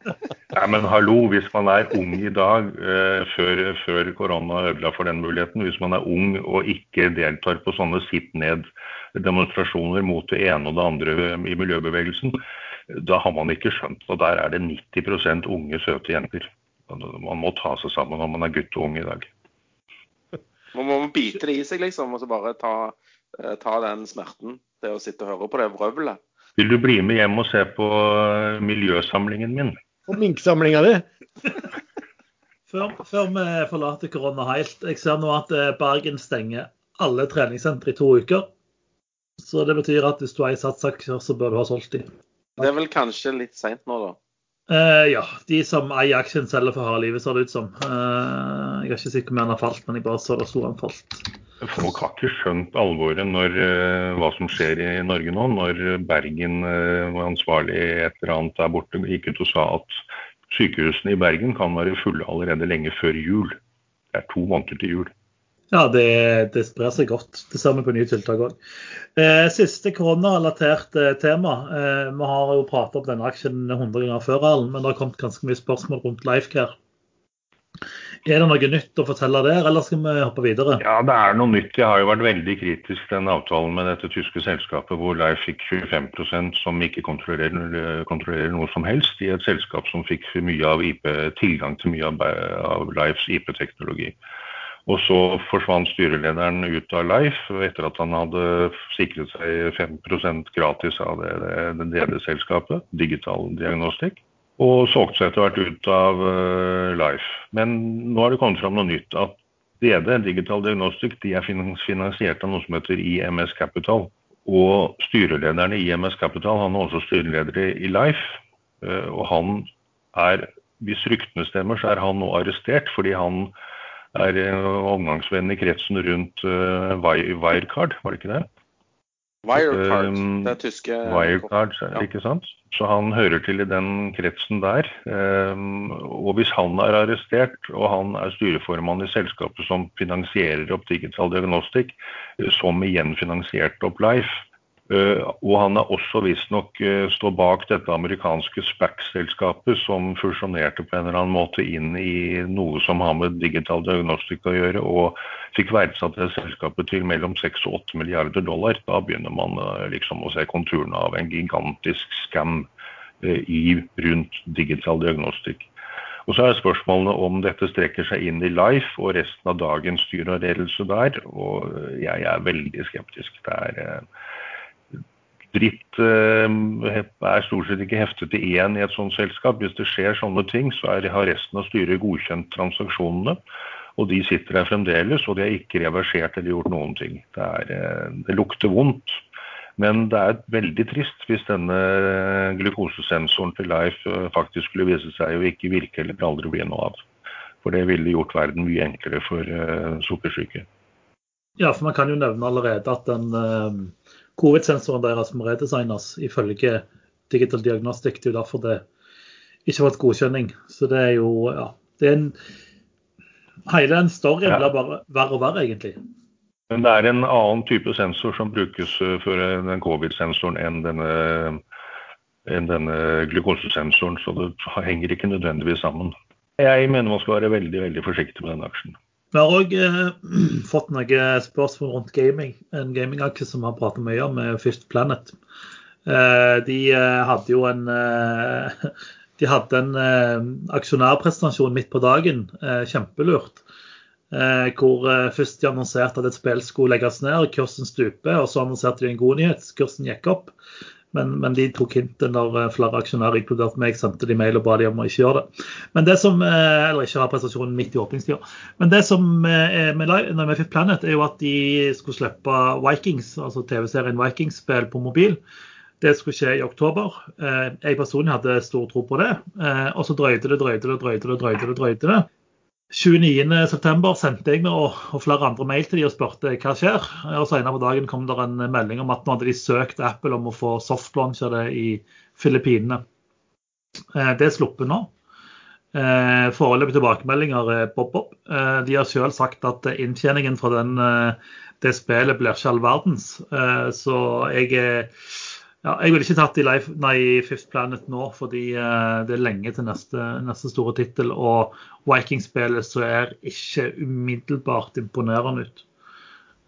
Nei, men hallo, hvis man er ung i dag, eh, før, før, korona ødela for den muligheten, hvis man er ung og ikke deltar på sånne sitt-ned-demonstrasjoner mot det ene og det andre i miljøbevegelsen, da har man ikke skjønt. Og der er det 90% unge, søte jenter. Man må ta seg sammen når man er gutt og ung i dag. Man må bite det i seg, liksom, og så bare ta, eh, ta den smerten det å sitte og høre på det vrøvlet. Vil du bli med hjem og se på eh, miljøsamlingen min? På minksamlinga di? før, før, vi forlater korona helt. Jeg ser nå at eh, Bergen stenger alle treningssentre i to uker. Så det betyr at hvis du har satt satsaksjer, så bør du ha solgt dem. Det er vel kanskje litt seint nå, da? Uh, ja. De som eier aksjen, selger for harde livet, ser det ut som. Uh, jeg er ikke sikker om han har falt, men jeg bare så det sto han falt. Folk har ikke skjønt alvoret når uh, hva som skjer i Norge nå, når Bergen var ansvarlig et eller annet der borte gikk ut og sa at sykehusene i Bergen kan være fulle allerede lenge før jul. Det er to måneder til jul. Ja, det, det sprer seg godt. Det ser vi på nye tiltak òg. Eh, siste koronarelatert eh, tema. Eh, vi har jo pratet om denne aksjen 100 ganger før, men det har kommet ganske mye spørsmål rundt Lifecare. Er det noe nytt å fortelle der, eller skal vi hoppe videre? Ja, det er noe nytt. Jeg har jo vært veldig kritisk til den avtalen med dette tyske selskapet hvor Leif fikk 25% som ikke kontrollerer, kontrollerer, noe som helst, i et selskap som fikk mye av IP, tilgang til mye av, av Leifs IP-teknologi. Og så forsvant styrelederen ut av Leif etter at han hadde sikret seg 5% gratis av det, det, DD-selskapet, Digital Diagnostic og solgte seg etter hvert ut av uh, Life. Men nå har det kommet fram noe nytt. At DD, Digital Diagnostic, de er finansiert av noe som heter IMS Capital. Og styrelederen i IMS Capital han er også styreleder i Life. Uh, og han er, hvis ryktene stemmer, så er han nå arrestert fordi han er omgangsvenn i kretsen rundt uh, Wirecard, var det ikke det? Wirecard, um, det er tyske Wirecard, ikke sant? Så han hører til i den kretsen der. Um, og hvis han er arrestert, og han er styreformann i selskapet som finansierer opp Digital Diagnostic, som igjen finansierte opp Life, Eh, og han er også visstnok uh, står bak dette amerikanske SPAC-selskapet som fusjonerte på en eller annen måte inn i noe som har med digital diagnostikk å gjøre, og fikk verdsatt det selskapet til mellom 6 og 8 milliarder dollar. Da begynner man uh, liksom å se konturene av en gigantisk scam i, rundt digital diagnostikk. Og så er spørsmålene om dette strekker seg inn i Life og resten av dagens styre og ledelse der. Og jeg er veldig skeptisk. Det er dritt eh, er stort sett ikke heftet til én i et sånt selskap. Hvis det skjer sånne ting, så er, har resten av styret godkjent transaksjonene. Og de sitter der fremdeles, og de har ikke reversert eller gjort noen ting. Det, er, eh, det lukter vondt. Men det er veldig trist hvis denne glukosesensoren til Life eh, faktisk skulle vise seg å ikke virke eller aldri bli noe av. For det ville gjort verden mye enklere for sukkersyke. Ja, for man kan jo nevne allerede at den Covid-sensoren deres må redesignes ifølge Digital Diagnostic. Det er jo derfor det ikke har vært godkjenning. Så det er jo ja, det er en, Hele den storyen ja. blir bare verre og verre, egentlig. Men det er en annen type sensor som brukes eh, for den covid-sensoren enn denne, enn denne glukosesensoren, så det henger ikke nødvendigvis sammen. Jeg mener man skal være veldig veldig forsiktig med den aksjen. Vi har òg eh, fått noen spørsmål rundt gaming. En gamingaksje som vi har pratet mye om, er Fifth Planet. Eh, de eh, hadde jo en eh, De hadde en eh, aksjonærpresentasjon midt på dagen, eh, kjempelurt. hvor først de annonserte at et spill skulle legges ned, kursen stuper. Og så annonserte de en god nyhet, kursen gikk opp. Men, men, de tok hintet når eh, flere aksjonærer, inkludert meg, sendte de mail og ba de om å ikke gjøre det. Men det som, eh, Eller ikke ha prestasjonen midt i åpningstida. Men det som eh, er med, med Fifth Planet, er jo at de skulle slippe Vikings, altså TV-serien Vikings-spill på mobil. Det skulle skje i oktober. Jeg personlig hadde stor tro på det. Og så drøyde det, drøyde det, drøyde det. drøyde det, drøyde det. 29.9 sendte jeg og, og, flere andre mail til de og spurte hva skjer. Og Senere på dagen kom det en melding om at nå hadde de søkt Apple om å få softlauncha det i Filippinene. Eh, det er sluppet nå. Eh, Foreløpige tilbakemeldinger er bob-bob. Eh, de har selv sagt at inntjeningen fra den, det spillet blir ikke all verdens. Så jeg er ja, jeg ville ikke tatt i, life, nei, Fifth Planet nå, fordi uh, det er lenge til neste, neste store tittel. Og Vikings-spillet ser ikke umiddelbart imponerende ut.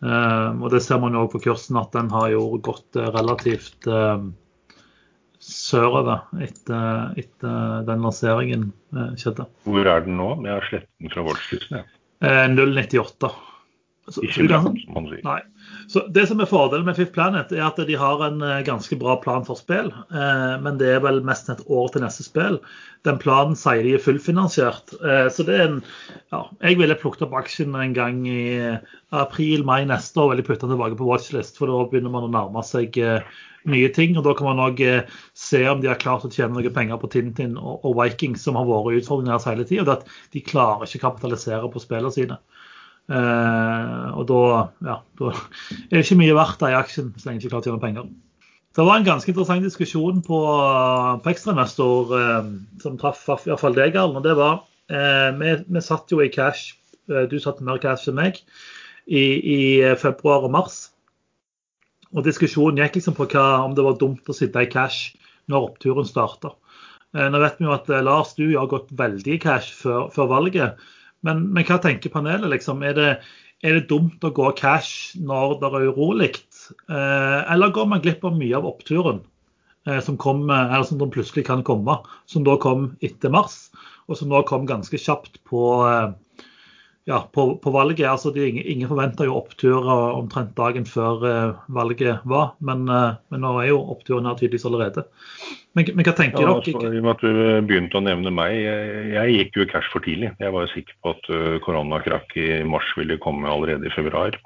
Um, og det ser man jo òg på kursen, at den har jo gått uh, relativt sørover etter, etter den lanseringen skjedde. Hvor er den nå? Jeg har slettet den fra Voldskysten. Ja. 098. Så, ikke man sier. Nei. Så Det som er fordelen med Fifth Planet, er at de har en eh, ganske bra plan for spill. Eh, men det er vel mest et år til neste spill. Den planen sier de er fullfinansiert. Eh, så det er en ja, Jeg ville plukket opp aksjen en gang i april-mai neste år. og putte den tilbake på watchlist, for da begynner man å nærme seg nye ting. og Da kan man òg se om de har klart å tjene noen penger på Tintin og, og Vikings, som har vært utfordringer hele tida. De klarer ikke å kapitalisere på spillene sine. Eh, og da, ja, da er det ikke mye verdt i aksjen så lenge du ikke klarer å tjene penger. Det var en ganske interessant diskusjon på, på ekstrainvestor eh, som traff fall deg, Arne. Det var eh, vi, vi, satt jo i cash, eh, du satt mer cash enn meg, i, i, februar og mars. Og diskusjonen gikk liksom på hva, om det var dumt å sitte i cash når oppturen starter. Eh, nå vet vi jo at eh, Lars, du har gått veldig i cash før, før valget. Men, men, hva tenker panelet? liksom? Er det, er det dumt å gå cash når det er urolig? Eh, eller går man glipp av mye av oppturen eh, som, kom, eller som plutselig kan komme, som da kom etter mars, og som nå kom ganske kjapt på, eh, ja, på, på valget. Altså, de, ingen forventa jo oppturer omtrent dagen før valget var, men, men nå er jo oppturen her tydeligvis allerede. Men, men, hva tenker ja, dere? Altså, I og med at du begynte å nevne meg, jeg, jeg gikk jo i cash for tidlig. Jeg var jo sikker på at koronakrakk i mars ville komme allerede i februar.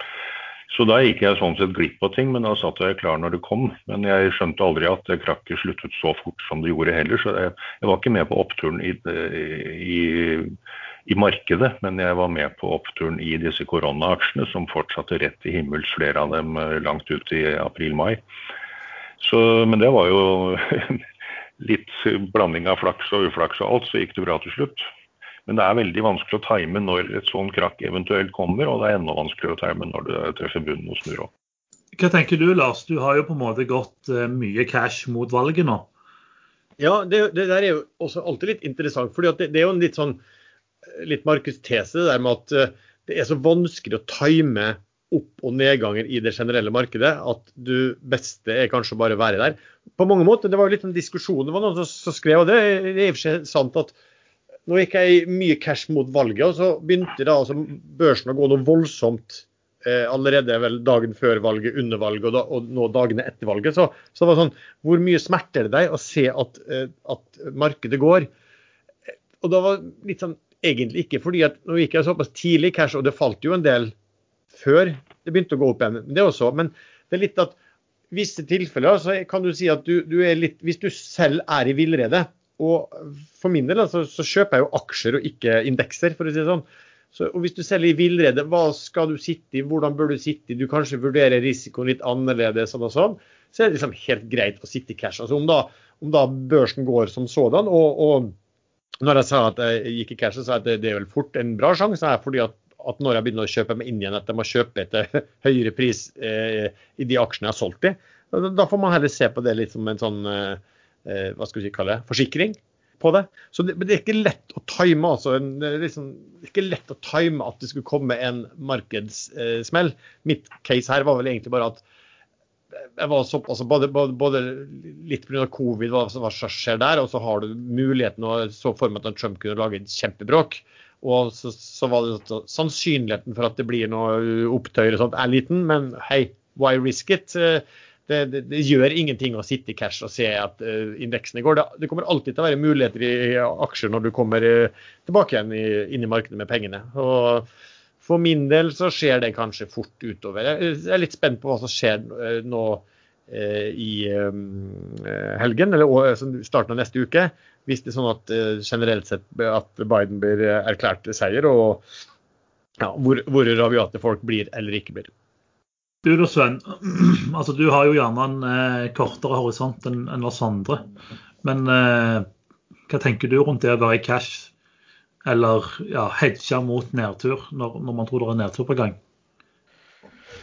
Så da gikk jeg sånn sett glipp av ting, men da satt jeg klar når det kom. Men jeg skjønte aldri at krakket sluttet så fort som det gjorde heller. Så jeg, jeg var ikke med på oppturen i, i, i, markedet, men jeg var med på oppturen i disse koronaaksjene, som fortsatte rett i himmels, flere av dem eh, langt ut i april-mai. Men det var jo litt blanding av flaks og uflaks og alt, så gikk det bra til slutt. Men det er veldig vanskelig å time når et sånn krakk eventuelt kommer, og det er enda vanskeligere å time når det treffer bunnen og snur opp. Hva tenker du Lars, du har jo på en måte gått uh, mye cash mot valget nå. Ja, det, det, der er jo også alltid litt interessant. fordi det, det, er jo en litt sånn litt markedstese det der med at uh, det er så vanskelig å time opp- og nedganger i det generelle markedet at du beste er kanskje bare å være der. På mange måter, Det var jo litt en diskusjon, det var noen som skrev, og det er i og for seg sant at nå gikk jeg mye cash mot valget, og så begynte da altså børsen å gå noe voldsomt eh, allerede vel dagen før valget, under valget og, da, og nå dagene etter valget. Så, så, det var sånn Hvor mye smerter det deg å se at, eh, at markedet går? Og da var litt sånn egentlig ikke, fordi at nå gikk jeg såpass tidlig cash, og det falt jo en del før det begynte å gå opp igjen. Det også, men det er litt at visse tilfeller så kan du si at du, du er litt Hvis du selv er i villrede, og for min del altså, så kjøper jeg jo aksjer og ikke indekser, for å si det sånn. Så, og Hvis du selger i villrede, hva skal du sitte i, hvordan bør du sitte i, du kanskje vurderer risikoen litt annerledes, sånn og sånn, så er det liksom helt greit å sitte i cash. Altså Om da, om da børsen går som sådan, og, og når jeg sa at jeg gikk i cash, så sa jeg at det, er vel fort en bra sjanse, er fordi at, at, når jeg begynner å kjøpe meg inn igjen, at jeg må kjøpe etter høyere pris eh, i de aksjene jeg har solgt i. Da får man heller se på det litt som en sånn eh, Eh, hva skal vi kalle det, forsikring på det. Så det, det er ikke lett å time altså, er liksom, ikke lett å time at det skulle komme en markedssmell. Mitt case her var vel egentlig bare at jeg var såpass, altså både, både, både litt pga. covid, hva som skjer der, og så har du muligheten og så for meg at Trump kunne lage et kjempebråk. Og så, så var det sannsynligheten for at det blir noe opptøyer og sånt er liten, men hei, why risk it? Det, det, det, gjør ingenting å sitte i cash og se at uh, indeksene går. Det, det, kommer alltid til å være muligheter i, i aksjer når du kommer uh, tilbake igjen i, inn i markedet med pengene. Og for min del så skjer det kanskje fort utover. Jeg er litt spent på hva som skjer uh, nå i helgen, eller starten av neste uke. Hvis det er sånn at generelt sett at Biden blir erklært seier, og ja, hvor, hvor rabiate folk blir eller ikke blir. Du da, Sven. Altså, du har jo gjerne en eh, kortere horisont enn oss andre. Men eh, hva tenker du rundt det å være i cash eller ja, hedge mot nedtur når, når, man tror det er nedtur på gang?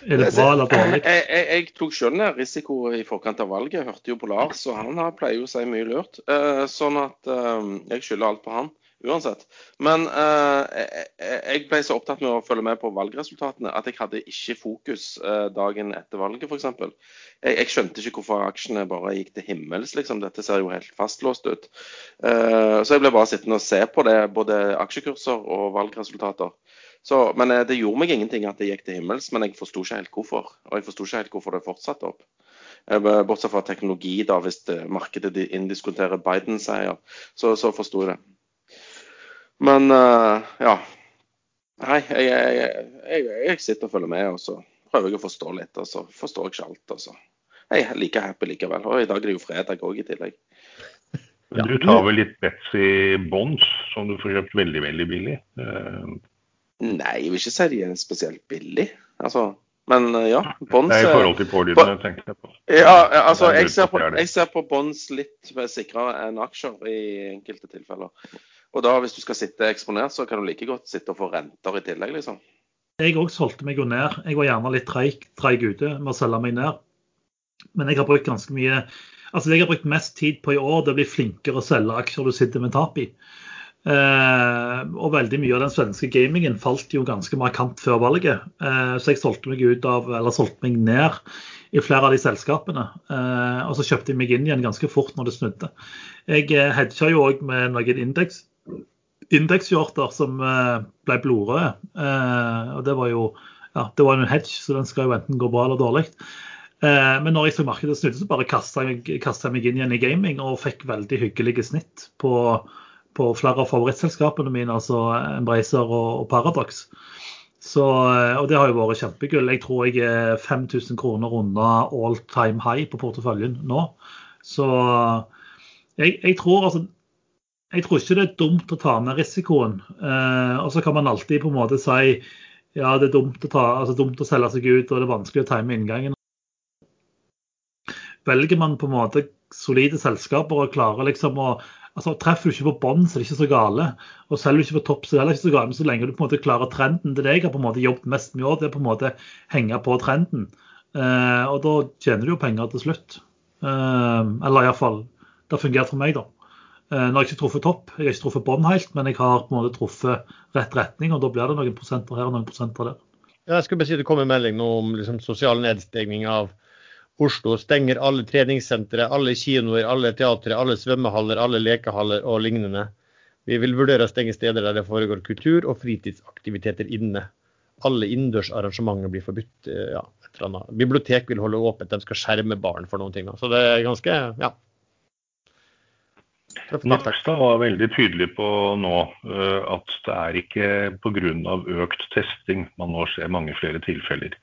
Er det bra eller dårlig? Jeg, jeg, jeg tok selv ned risiko i forkant av valget. Jeg hørte jo på Lars, og han pleier jo å si mye lurt. Uh, sånn at uh, jeg skylder alt på han uansett. Men uh, jeg, ble så opptatt med å følge med på valgresultatene at jeg hadde ikke fokus uh, dagen etter valget, f.eks. Jeg, jeg skjønte ikke hvorfor aksjene bare gikk til himmels. liksom. Dette ser jo helt fastlåst ut. Uh, så jeg ble bare sittende og se på det, både aksjekurser og valgresultater. Så, men det gjorde meg ingenting at det gikk til himmels, men jeg forsto ikke helt hvorfor. Og jeg forsto ikke helt hvorfor det fortsatte opp. Bortsett fra teknologi, da, hvis markedet indiskuterer Biden-seier, så, så forsto jeg det. Men uh, ja. Nei, jeg, jeg, jeg, jeg, sitter og følger med, og så prøver jeg å forstå litt. Og så forstår jeg ikke alt. Og så jeg er like happy likevel. Og i dag er det jo fredag òg i tillegg. Men du tar vel litt Betzy bonds som du får kjøpt veldig, veldig billig? Uh, Nei, jeg vil ikke si de er spesielt billig. Altså, men eh, ja, Bonds er I forhold til pålydende, tenker jeg på. Ja, ja, altså, Jeg ser, på, på det det. jeg ser på bonds litt sikrere enn aksjer i enkelte tilfeller. Og da, hvis du skal sitte eksponert, så kan du like godt sitte og få renter i tillegg, liksom. Jeg òg solgte meg jo ned. Jeg var gjerne litt treig, ute med å selge meg ned. Men jeg har brukt ganske mye Altså det jeg har brukt mest tid på i år, det blir flinkere å selge aksjer du sitter med tap i. Eh, og veldig mye av den svenske gamingen falt jo ganske markant før valget. Eh, så jeg solgte meg ut av, eller solgte meg ned i flere av de selskapene. Eh, og så kjøpte jeg meg inn igjen ganske fort når det snudde. Jeg eh, hedga jo òg med noen indeks indekshjorter som eh, ble blodrøde. Eh, og det var jo ja, det var en hedge, så den skal jo enten gå bra eller dårlig. Eh, men når jeg så markedet snudde, så bare kasta jeg, jeg meg inn igjen i gaming og fikk veldig hyggelige snitt på, på flere av favorittselskapene mine, altså Embracer og, og Paradox. Så, og det har jo vært kjempegull. Jeg tror jeg er 5000 kroner unna all time high på porteføljen nå. Så jeg, jeg tror altså jeg tror ikke det er dumt å ta ned risikoen. Eh, og så kan man alltid på en måte si ja, det er dumt å, ta, altså dumt å selge seg ut og det er vanskelig å time inngangen. Velger man på en måte solide selskaper og klarer liksom å altså Treffer du ikke på bånn, så er det ikke så gale. Og selger du ikke på topp, så er det heller ikke så gale. Men så lenge du på en måte klarer trenden, til det jeg har på en måte jobbet mest med i år, det er på en måte henge på trenden. Eh, og da tjener du jo penger til slutt. Eh, eller iallfall Det har fungert for meg, da. Eh, Nå har jeg ikke truffet topp, jeg har ikke truffet bånn helt, men jeg har på en måte truffet rett retning, og da blir det noen prosenter her og noen prosenter der. Ja, jeg skulle bare si det kom en melding nå om liksom, sosial nedstengning av Oslo. Stenger alle treningssentre, alle kinoer, alle teatre, alle svømmehaller, alle lekehaller og lignende. Vi vil vurdere å stenge steder der det foregår kultur- og fritidsaktiviteter inne. Alle innendørs arrangementer blir forbudt. eh, Ja, et eller annet. Bibliotek vil holde åpent, de skal skjerme barn for noen ting. Da. Så det er ganske ja. Nakstad var veldig tydelig på nå eh, at det er ikke pga. økt testing man nå ser mange flere tilfeller.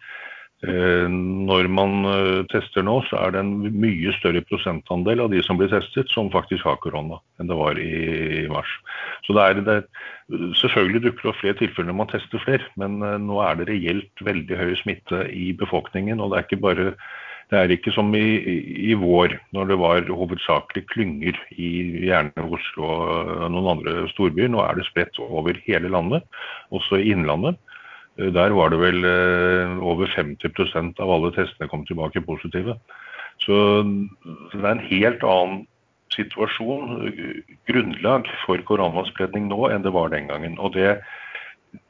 Eh, Når man eh, tester nå, så er det en mye større prosentandel av de som blir testet, som faktisk har korona, enn det var i mars. Så det er, det er, selvfølgelig dukker det opp flere tilfeller når man tester flere, men nå er det reelt veldig høy smitte i befolkningen. og det er ikke bare det er ikke som i, i, vår, når det var hovedsakelig klynger i gjerne Oslo og noen andre storbyer. Nå er det spredt over hele landet, også i Innlandet. Eh, Der var det vel eh, over 50% av alle testene kom tilbake positive. Så det er en helt annen situasjon, grunnlag for koronaspredning nå enn det var den gangen. Og det,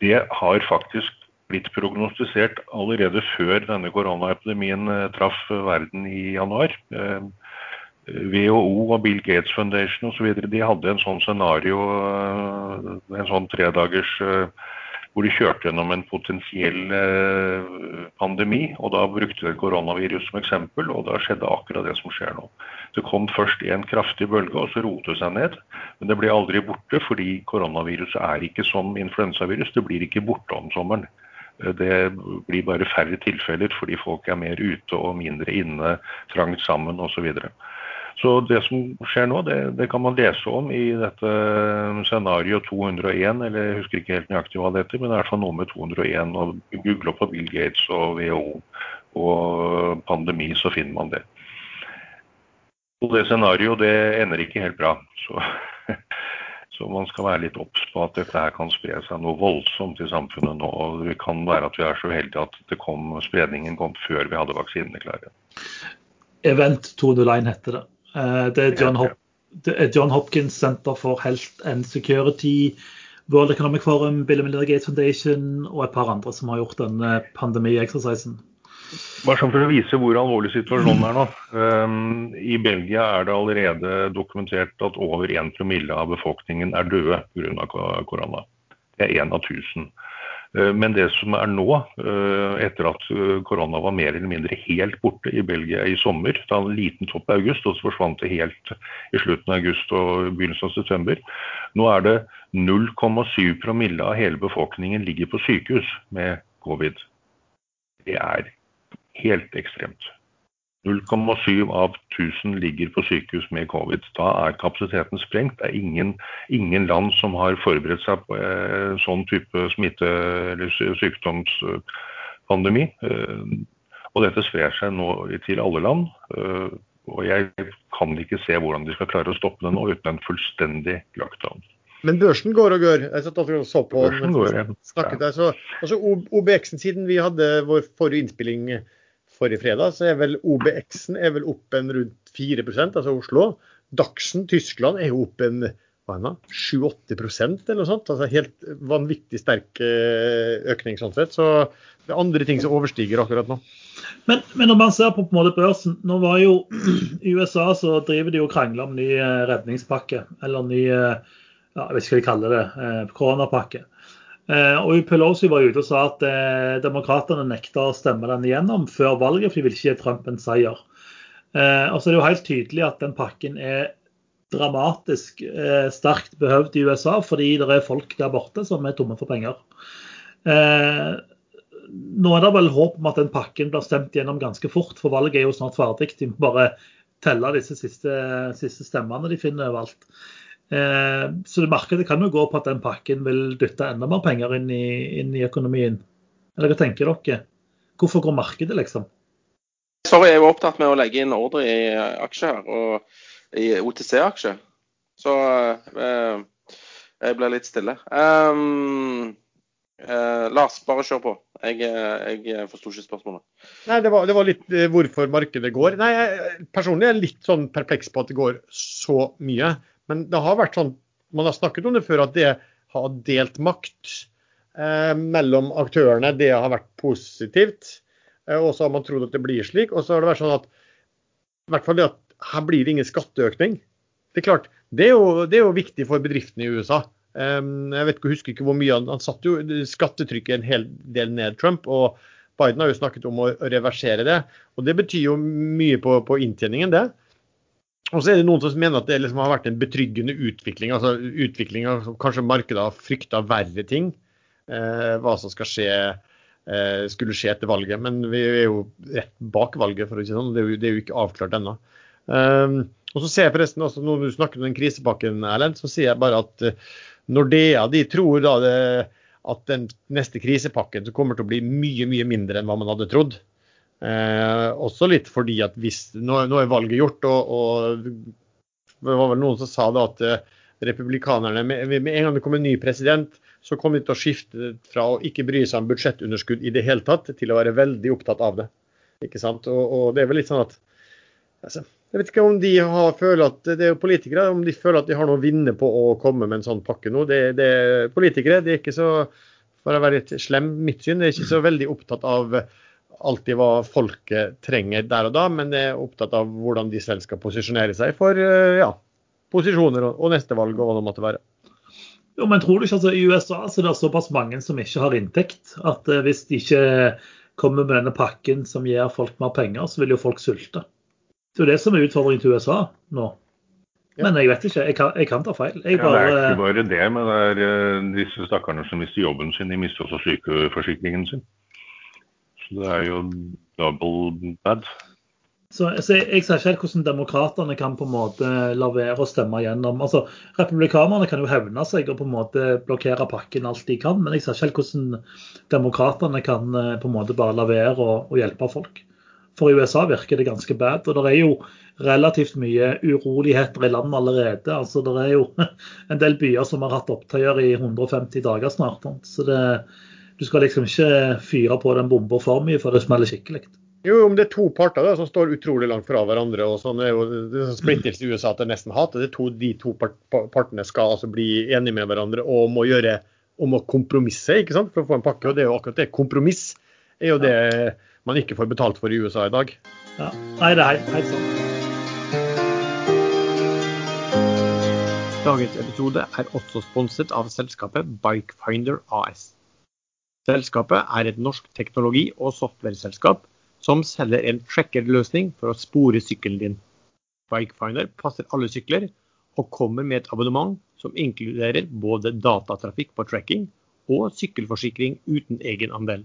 det har faktisk blitt prognostisert allerede før denne koronaepidemien eh, traff verden i januar. Eh, WHO og Bill Gates Foundation osv. de hadde en sånn scenario, eh, en sånn tredagers eh, hvor de kjørte gjennom en potensiell eh, pandemi. og Da brukte de koronavirus som eksempel, og da skjedde akkurat det som skjer nå. Det kom først en kraftig bølge, og så rotet det seg ned. Men det ble aldri borte, fordi koronaviruset er ikke som influensavirus. Det blir ikke borte om sommeren. Eh, Det blir bare færre tilfeller fordi folk er mer ute og mindre inne, trangt sammen osv. Så, så det som skjer nå, det, det kan man lese om i dette scenario 201, eller jeg husker ikke helt nøyaktig hva det heter, men i hvert fall noe med 201. og Google opp på Bill Gates og WHO og pandemi, så finner man det. Og det scenarioet det ender ikke helt bra. Så, så man skal være litt obs på at dette her kan spre seg noe voldsomt i samfunnet nå. og Det kan være at vi er så uheldige at det kom, spredningen kom før vi hadde vaksinene klare. Event 201 heter det. Eh, Det er John, Hop det er John Hopkins Center for Health and Security, World Economic Forum, Bill and Melinda Gates Foundation og et par andre som har gjort denne pandemi-eksersisen. Bare sånn for å vise hvor alvorlig situasjonen er nå. Um, I Belgia er det allerede dokumentert at over 1 promille av befolkningen er døde pga. korona. Det er én av 1000. Uh, Men det som er nå, uh, etter at uh, korona var mer eller mindre helt borte i Belgia i sommer, hadde en liten topp i august, og så forsvant det helt i slutten av august og begynnelsen av september. Nå er det 0,7 promille av hele befolkningen ligger på sykehus med covid. Det er helt ekstremt. 0,7 av 1000 ligger på sykehus med covid. Da er kapasiteten sprengt. Det er ingen, ingen land som har forberedt seg på eh, sånn type smitte- eller sykdomspandemi. Eh, og dette sprer seg nå til alle land. Eh, og jeg kan ikke se hvordan de skal klare å stoppe det nå uten en fullstendig lockdown. Men børsen går og går. Jeg satt og så på Børsen går, ja. snakket der, så, altså OBX-en siden vi hadde vår forrige innspilling forrige fredag, så er vel OBX-en er vel opp en rundt 4% altså Oslo. Dachsen, Tyskland, er jo opp en 7-8% eller noe sånt. altså Helt vanvittig sterk eh, økning sånn sett. Så det er andre ting som overstiger akkurat nå. Men, men når man ser på, på en måte børsen Nå var jo I USA så driver de jo krangler om ny eh, redningspakke, eller ny eh, ja, jeg vet de kaller det, koronapakke. Eh, og Pelosi var ute og sa at eh, demokratene nekta å stemme den igjennom før valget, for de vil ikke gi Trump en seier. Eh, og så er det jo helt tydelig at den pakken er dramatisk eh, sterkt behøvd i USA, fordi det er folk der borte som er tomme for penger. Eh, nå er det vel håp om at den pakken blir stemt gjennom ganske fort, for valget er jo snart ferdig. De må bare telle disse siste, siste stemmene de finner overalt. Eh, så markedet kan jo gå på at den pakken vil dytte enda mer penger inn i, inn i økonomien. Eller hva tenker dere? Hvorfor går markedet, liksom? Sorry, jeg var opptatt med å legge inn ordre i aksjer her, og i OTC-aksjer. Så eh, jeg ble litt stille. Um, eh, Lars, bare kjør på. Jeg, jeg forsto ikke spørsmålet. Nei, det var, det var, litt eh, hvorfor markedet går. Nei, jeg, Personlig er jeg litt sånn perpleks på at det går så mye. Men det har vært sånn, man har snakket om det før, at det har delt makt eh, mellom aktørene. Det har vært positivt. Eh, og så har man trodd at det blir slik. Og så har det vært sånn at i hvert fall det at her blir det ingen skatteøkning. Det er klart, det er jo, det er jo viktig for bedriftene i USA. Um, jeg vet ikke, husker ikke hvor mye han, han satte jo skattetrykket en hel del ned, Trump. og Biden har jo snakket om å reversere det. og Det betyr jo mye på, på inntjeningen, det. Og så er det noen som mener at det liksom har vært en betryggende utvikling. altså utvikling av Kanskje markedet har frykta verre ting. Eh, hva som skal skje, eh, skulle skje etter valget. Men vi er jo rett bak valget, for å si sånn. Det er jo, det er jo ikke avklart ennå. Eh, og så ser jeg forresten også, Når du snakker om den krisepakken, Erlend, så sier jeg bare at uh, Nordea de tror da det, at den neste krisepakken kommer til å bli mye mye mindre enn hva man hadde trodd. Eh, også litt fordi at hvis, nå, nå er valget gjort, og, og, det var vel noen som sa da at eh, republikanerne med, med, en gang det kom en ny president, så kom de til å skifte fra å ikke bry seg om budsjettunderskudd i det hele tatt, til å være veldig opptatt av det. Ikke sant? Og, og det er vel litt sånn at altså, Jeg vet ikke om de har, føler at det er politikere, om de føler at de har noe å vinne på å komme med en sånn pakke nå. Det, det, politikere de er ikke så, for å være litt slem, mitt syn, de er ikke så veldig opptatt av alltid hva folket trenger der og da, men er opptatt av hvordan de selv skal posisjonere seg for eh, ja, posisjoner og, neste valg og hva det måtte være. Jo, men tror du ikke altså I USA så det er det såpass mange som ikke har inntekt, at uh, hvis de ikke kommer med denne pakken som gir folk mer penger, så vil jo folk sulte. Det er jo det som er utfordringen til USA nå. Men jeg vet ikke, jeg kan, jeg kan ta feil. Ja, bare... Det er ikke bare det, men det er uh, disse stakkarene som mister jobben sin. De mister også sykeforsikringen sin. Det er jo double bad. Så, så jeg, jeg, ser ikke helt hvordan demokratene kan på en måte la være å stemme gjennom. Altså, Republikanerne kan jo hevne seg og på en måte blokkere pakken alt de kan, men jeg ser ikke helt hvordan demokratene kan eh, på en måte bare la være å hjelpe folk. For i USA virker det ganske bad. Og det er jo relativt mye uroligheter i landet allerede. Altså, det er jo en del byer som har hatt opptøyer i 150 dager snart. Så det, du skal liksom ikke fyre på den bomba for mye, for det smeller skikkelig. Jo, om det er to parter da, som står utrolig langt fra hverandre, og sånn er jo det er sånn splittelse i USA at det nesten hater, det to, de to partene skal altså bli enige med hverandre og må gjøre om å kompromisse ikke sant, for å få en pakke. og Det er jo akkurat det. Kompromiss er jo det man ikke får betalt for i USA i dag. Ja, Nei, det er helt, helt sant. Dagens episode er også sponset av selskapet Bikefinder AS. Selskapet er et norsk teknologi- og softwareselskap som selger en sjekkerløsning for å spore sykkelen din. Bikefinder passer alle sykler, og kommer med et abonnement som inkluderer både datatrafikk på tracking og sykkelforsikring uten egen andel.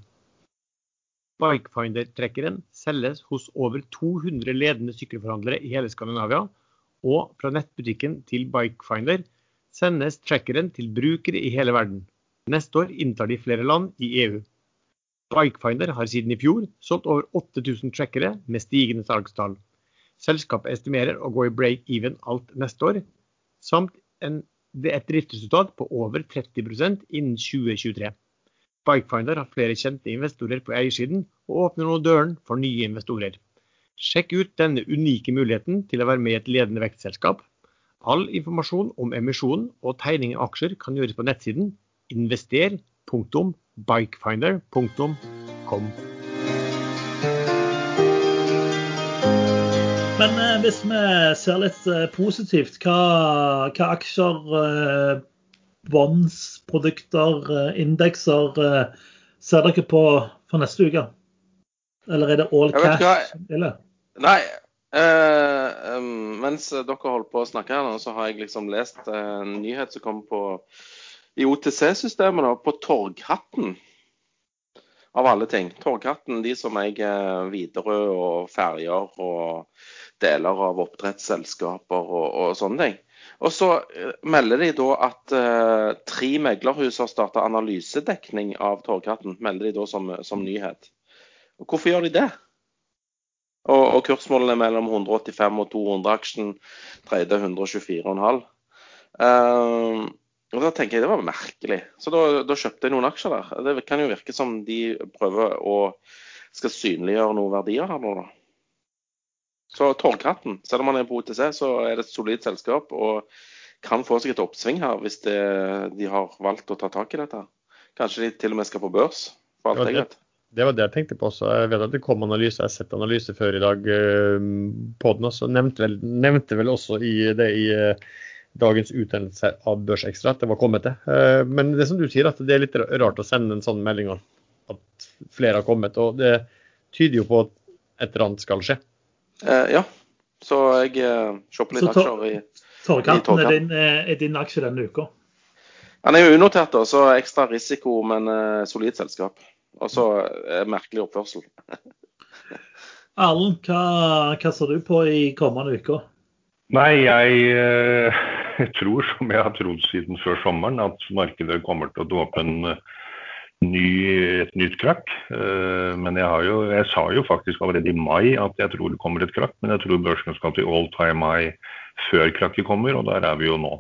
Bikefinder-trekkeren selges hos over 200 ledende sykkelforhandlere i hele Skandinavia, og fra nettbutikken til Bikefinder sendes trackeren til brukere i hele verden. Neste år inntar de flere land i EU. Bikefinder har siden i fjor solgt over 8000 trackere med stigende salgstall. Selskapet estimerer å gå i break-even alt neste år, samt en, et driftsresultat på over 30% innen 2023. Bikefinder har flere kjente investorer på eiersiden, og åpner nå døren for nye investorer. Sjekk ut denne unike muligheten til å være med i et ledende vektselskap. All informasjon om emisjonen og tegning av aksjer kan gjøres på nettsiden invester.bikefinder.com. Men eh, hvis vi ser litt eh, positivt, hva, hva aksjer, eh, bonds, produkter, eh, indekser eh, ser dere på for neste uke? Eller er det all cash? Eller? Nei, eh, um, mens dere holdt på å snakke her så har jeg liksom lest en nyhet som kom på i OTC-systemet da, på Torghatten. Av alle ting. Torghatten, de som eier Widerøe og ferjer og deler av oppdrettsselskaper og, og sånne ting. Og så eh, melder de da at eh, tre meglerhus har starta analysedekning av Torghatten. Melder de da som, som nyhet. Og hvorfor gjør de det? Og, og kursmålene er mellom 185 og 200 aksjen tredje 124,5. Uh, og da tenker jeg det var merkelig. Så da, da kjøpte jeg noen aksjer der. Det kan jo virke som de prøver å skal synliggjøre noen verdier her nå, da. Så Torghatten, selv om man er på OTC, så er det et solid selskap og kan få seg et oppsving her hvis det, de har valgt å ta tak i dette. Kanskje de til og med skal på børs, for alt jeg vet. Det var det jeg tenkte på også. Jeg vet at det kom analyse, jeg har sett analyse før i dag eh, på den også. Nevnte vel, nevnte vel også i det i eh, dagens utdannelse av Børsekstra at det var kommet det. Eh, Men det som du sier, at det er litt rart å sende en sånn melding om at flere har kommet. Og det tyder jo på at et eller annet skal skje. Eh, ja, så jeg eh, shopper litt aksjer i Torgkanten er, din, eh, er din aksje denne uka. Han er jo unotert, da, så ekstra risiko, men eh, solid selskap. Og så eh, merkelig oppførsel. Erlend, hva, hva ser du på i kommende uker? Nei, jeg eh, tror, som jeg har trodd siden før sommeren, at markedet kommer til å dåpe en eh, ny, et nytt krakk. Eh, Men jeg, jo, jeg sa jo faktisk allerede i mai at jeg tror det kommer et krakk. Men jeg tror børsen skal til all time high før krakket kommer, og der er vi jo nå.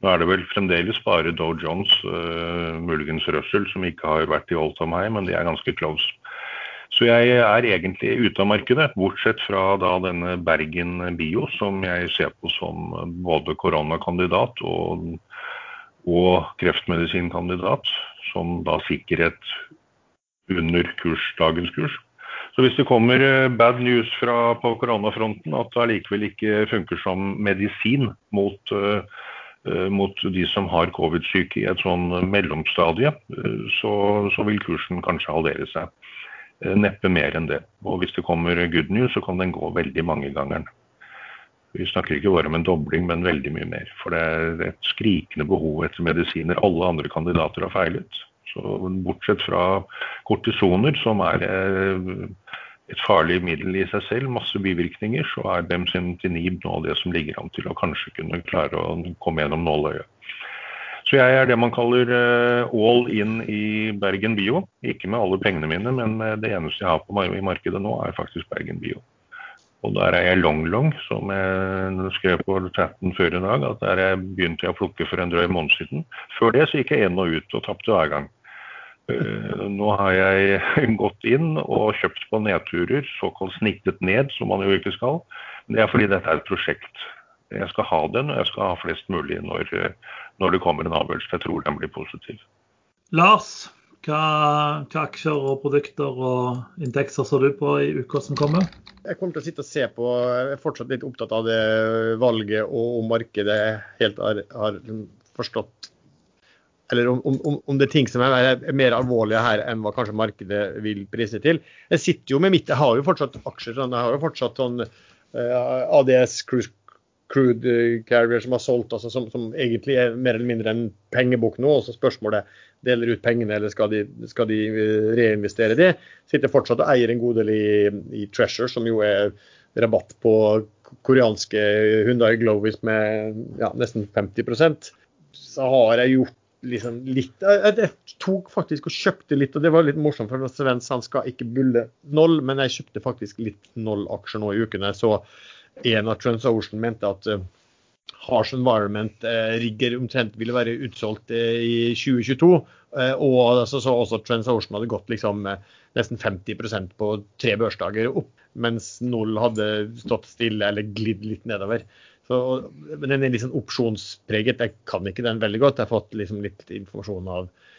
Nå er det vel fremdeles bare Dow Jones, uh, muligens Russell, som ikke har vært i all time high, men de er ganske close. Så jeg er egentlig ute av markedet, bortsett fra da denne Bergen Bio, som jeg ser på som både koronakandidat og, og kreftmedisinkandidat, som da sikkerhet under kurs, dagens kurs. Så hvis det kommer eh, bad news fra, på koronafronten, at det allikevel ikke funker som medisin mot, eh, mot de som har covid-syke i et sånn mellomstadie, eh, så, så vil kursen kanskje halvere seg. Eh, Neppe mer enn det. Og hvis det kommer good news, så kan den gå veldig mange ganger. Vi snakker ikke bare om en dobling, men veldig mye mer. For det er et skrikende behov etter medisiner. Alle andre kandidater har feilet. Så bortsett fra kortisoner, som er eh, et farlig middel i seg selv, masse bivirkninger, så er Bemcentinib nå det som ligger an til å kanskje kunne klare å komme gjennom nåløyet. Så jeg er det man kaller eh, all in i Bergen Bio. Ikke med alle pengene mine, men det eneste jeg har på meg i markedet nå, er faktisk Bergen Bio. Og der er jeg long-long, som jeg skrev på chatten før i dag, at der jeg begynte jeg å plukke for en drøy måned siden. Før det så gikk jeg inn og ut og tapte hver gang. Eh, Nå har jeg gått inn og kjøpt på nedturer, såkalt sniktet ned, som man jo ikke skal. Det er fordi dette er et prosjekt. Jeg skal ha den, og jeg skal ha flest mulig når, eh, når det kommer en avgjørelse. Jeg tror den blir positiv. Lars, hva, hva aksjer og produkter og indekser ser du på i uka som kommer? Jeg kommer til å sitte og se på, jeg er fortsatt litt opptatt av det valget og om markedet helt har, har forstått Eller om, om, om det er ting som er, er mer alvorlige her enn hva kanskje markedet vil prise til. Jeg sitter jo med mitt, jeg har jo fortsatt aksjer. Sånn, jeg har jo fortsatt sånn uh, ADS Cruise crude carrier som har solgt, altså som, som, egentlig er mer eller mindre en pengebok nå. og så Spørsmålet deler ut pengene eller skal de, skal de reinvestere det? Sitter fortsatt og eier en god del i, i Treasure, som jo er rabatt på koreanske Hundai Glovis med ja, nesten 50% Så har jeg gjort liksom litt jeg, tok faktisk og kjøpte litt, og det var litt morsomt, for Svens han skal ikke bulle null, men jeg kjøpte faktisk litt null-aksjer nå i uken. Så en av TransOcean mente at uh, Harsh Environment-rigger uh, omtrent ville være utsolgt uh, i 2022. og altså, så også TransOcean hadde gått liksom nesten 50% på tre børsdager opp mens null hadde stått stille eller glidd litt nedover. Så, men den er sånn opsjonspreget. Jeg kan ikke den veldig godt. Jeg har fått liksom litt informasjon av eh,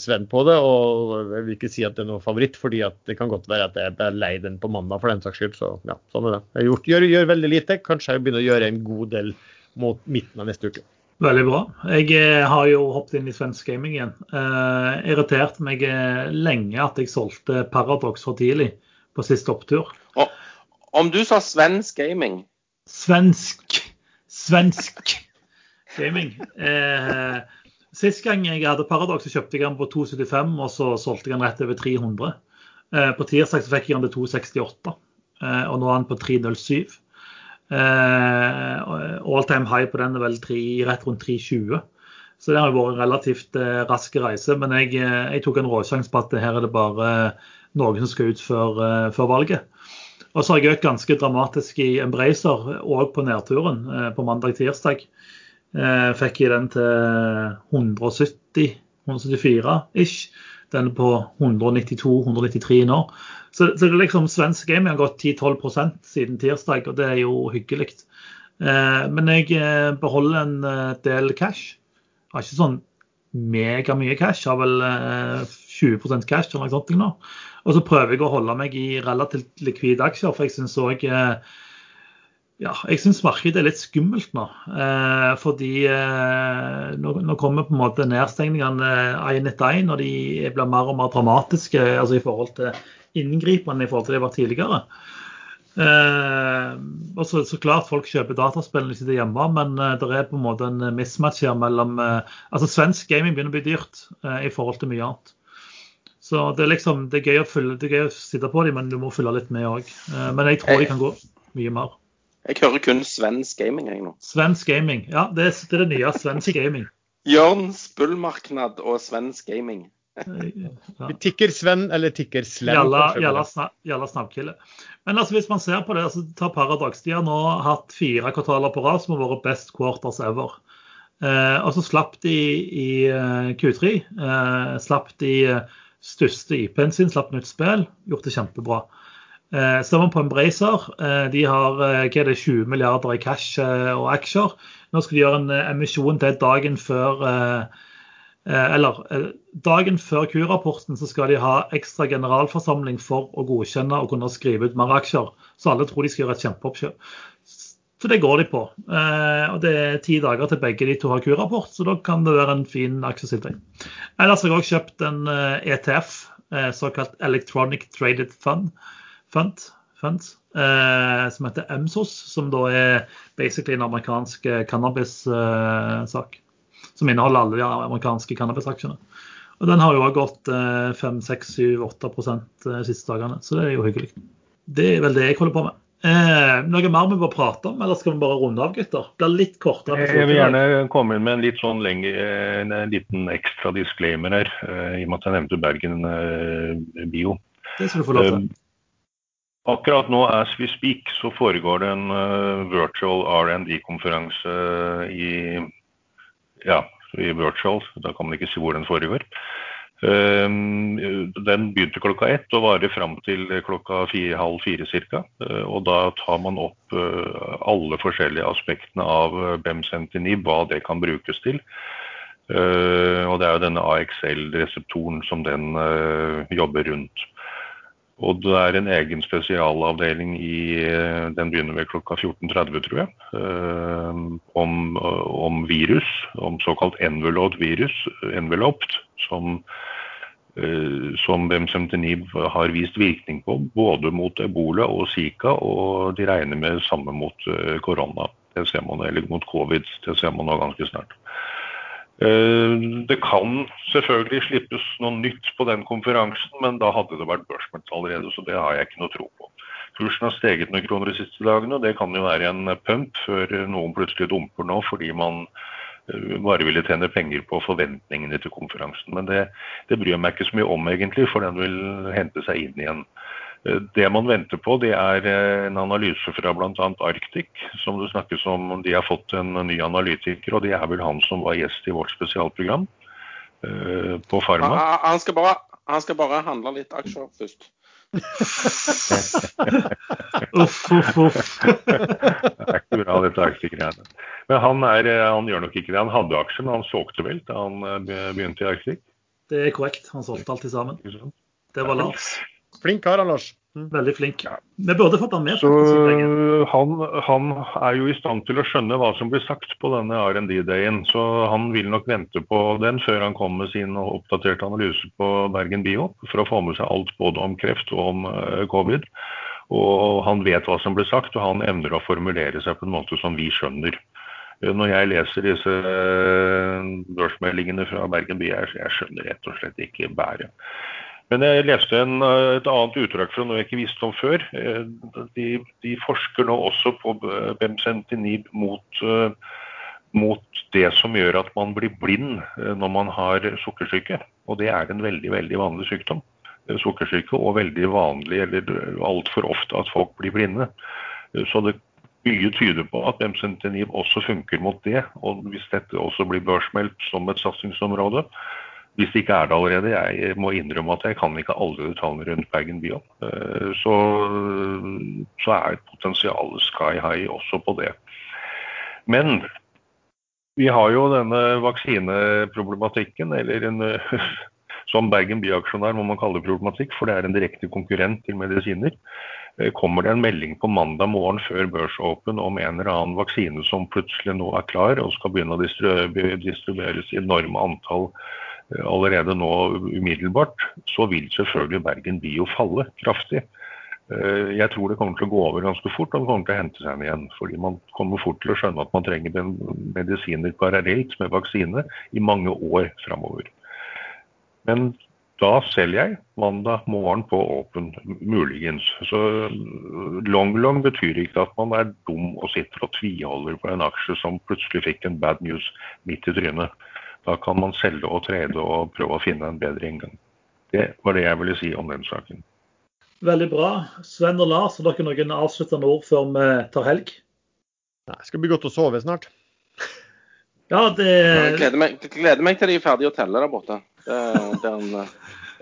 Sven på det. Og jeg vil ikke si at det er noe favoritt, fordi det kan godt være at jeg ble lei den på mandag for den saks skyld. Så ja, sånn er det. Jeg gjort, gjør, gjør, veldig lite. Kanskje jeg begynner å gjøre en god del mot midten av neste uke. Veldig bra. Jeg eh, har jo hoppet inn i svensk gaming igjen. Eh, irriterte meg eh, lenge at jeg solgte Paradox for tidlig på siste opptur. Og, om du sa svensk gaming Svensk. Svensk gaming. Eh, Sist gang jeg hadde Paradox, så kjøpte jeg den på 275, og så solgte jeg den rett over 300. Eh, på tirsdag så fikk jeg den til 268, eh, og nå er den på 307. Eh, all time high på den er vel 3, rett rundt 320. Så det har vært en relativt rask reise. Men jeg, jeg tok en råsjanse på at her er det bare noen som skal ut før, før valget. Og så har jeg økt ganske dramatisk i Embracer, òg på nedturen på mandag-tirsdag. Eh, fikk jeg den til 170-174 ish. Den er på 192-193 nå. Så, så, det er liksom svensk gaming har gått 10-12% siden tirsdag, og det er jo hyggelig. men jeg beholder en del cash. Jeg har ikke sånn megamye cash, jeg har vel 20% cash eller noe sånt nå. Og så prøver jeg å holde meg i relativt likvide aksjer, for jeg syns òg eh, ja, jeg syns markedet er litt skummelt nå. Eh, fordi eh, nå, nå, kommer på en måte nedstengningene én etter én, og de blir mer og mer dramatiske altså i forhold til inngripende i forhold til det de var tidligere. Eh, og så, så, klart folk kjøper dataspill når de sitter hjemme, men eh, det er på en måte en mismatch her mellom eh, altså Svensk gaming begynner å bli dyrt i forhold til mye annet. Så det er liksom, det er gøy å, følge, det er gøy å sitte på dem, men du må følge litt med òg. Eh, men jeg tror de kan gå mye mer. Jeg hører kun svensk gaming jeg nå. Svensk gaming, ja. Det er det, nye. Svensk gaming. Jørns bullmarknad og svensk gaming. Ja. Tikker Sven eller tikker Slen? Jalla, jalla, jalla snabbkille. Men altså, hvis man ser på det, så tar Paradox. De har nå hatt fire kvartaler på rad som har vært best quarters ever. Eh, og så slapp de i eh, Q3. Eh, slapp de eh, største IP-en sin, slapp nytt spill, gjort det kjempebra. Eh, var man på Embracer, eh, de har eh, det, 20 milliarder i cash og aksjer. Nå skal de gjøre en emisjon til dagen før eller dagen før Q-rapporten så skal de ha ekstra generalforsamling for å godkjenne og kunne skrive ut mer aksjer. Så alle tror de skal gjøre et kjempeoppkjøp. Så det går de på. Og Det er ti dager til begge de to har Q-rapport, så da kan det være en fin aksjestilting. Ellers har jeg også kjøpt en ETF, e såkalt Electronic Traded Fund, fund funds, eh, som heter EMSOS, som da er basically en amerikansk cannabis-sak. Som inneholder alle de amerikanske cannabisaksjene. Og Den har jo også gått 5-6-7-8 de siste dagene, så det er jo hyggelig. Det er vel det jeg holder på med. Eh, noe mer vi bør prate om, eller skal vi bare runde av, gutter? Det blir litt kortere. Jeg vil gjerne komme inn med en litt sånn lenge, en liten ekstra disclaimer her, i og med at jeg nevnte Bergen Bio. Det skal du få lov til. Uh, akkurat nå, as we speak, så foregår det en virtual R&D-konferanse i ja, i virtual. Da kan man ikke si hvor den foregår. Um, den begynte klokka ett og varer fram til klokka fire, halv fire ca. Uh, og da tar man opp uh, alle forskjellige aspektene av eh, Bemsentinib, hva det kan brukes til. Og det er jo denne AXL-reseptoren som den jobber rundt. Og det er en egen spesialavdeling i Den begynner ved klokka 14.30, tror jeg. Om, om, virus, om såkalt enveloped virus, enveloped, som som Bemsemtenib har vist virkning på, både mot ebola og zika, og de regner med samme mot korona. Det ser man, eller mot covid. Det ser man nå ganske snart. Det kan selvfølgelig slippes noe nytt på den konferansen, men da hadde det vært børsmeldt allerede, så det har jeg ikke noe tro på. Kursen har steget noen kroner de siste dagene, og det kan jo være en pump før noen plutselig dumper nå fordi man bare ville tjene penger på forventningene til konferansen. Men det, det bryr jeg meg ikke så mye om egentlig, for den vil hente seg inn igjen. Det man venter på, det er en analyse fra bl.a. Arctic, som det snakkes om. De har fått en ny analytiker, og det er vel han som var gjest i vårt spesialprogram på Pharma. Han skal bare, han skal bare handle litt aksjer først. uff, uff, uff. det er ikke bra, dette Arctic-greiene. Men han, er, han, gjør nok ikke det. Han hadde aksjer, men han solgte vel da han begynte i Arctic? Det er korrekt. Han solgte alt sammen. Det var Lars. Flink kar, Lars. Mm. Veldig flink. Vi burde fått han med. Så han, han, er jo i stand til å skjønne hva som blir sagt på denne R&D-dagen. Så han vil nok vente på den før han kommer med sin oppdaterte analyse på Bergen Bio. For å få med seg alt både om kreft og om covid. Og han vet hva som blir sagt, og han evner å formulere seg på en måte som vi skjønner. Når jeg leser disse børsmeldingene fra Bergen Bio, jeg skjønner rett og slett ikke bæret. Men jeg leste en, et annet utdrag fra noe jeg ikke visste om før. De, de forsker nå også på Bemsentinib mot, mot, det som gjør at man blir blind når man har sukkersyke. Og det er en veldig, veldig vanlig sykdom. Sukkersyke, og veldig vanlig, eller altfor ofte, at folk blir blinde. Så det mye tyder på at Bemsentinib også funker mot det. Og hvis dette også blir børsmeldt som et satsingsområde, hvis det ikke er det allerede. Jeg må innrømme at jeg kan ikke alle detaljene rundt Bergen Bio. Så, så er potensialet sky high også på det. Men vi har jo denne vaksineproblematikken, eller en, som Bergen byaksjonær må man kalle det problematikk, for det er en direkte konkurrent til medisiner. Kommer det en melding på mandag morgen før børsåpen om en eller annen vaksine som plutselig nå er klar og skal begynne å distribueres i enorme antall allerede nå umiddelbart, så vil selvfølgelig Bergen Bio falle kraftig. Jeg tror det kommer til å gå over ganske fort, og det kommer til å hente seg igjen. Fordi man kommer fort til å skjønne at man trenger medisiner parallelt med vaksine i mange år framover. Men da selger jeg mandag morgen på åpen, muligens. Så long-long betyr ikke at man er dum og sitter og tviholder på en aksje som plutselig fikk en bad news midt i trynet. Da kan man selge og trede og prøve å finne en bedre inngang. Det var det jeg ville si om den saken. Veldig bra. Sven og Lars, har dere noen avsluttende ord før vi tar helg? Nei, det skal bli godt å sove snart. Ja, det Jeg gleder meg, gleder meg til de er ferdige å telle der borte. Det, det er en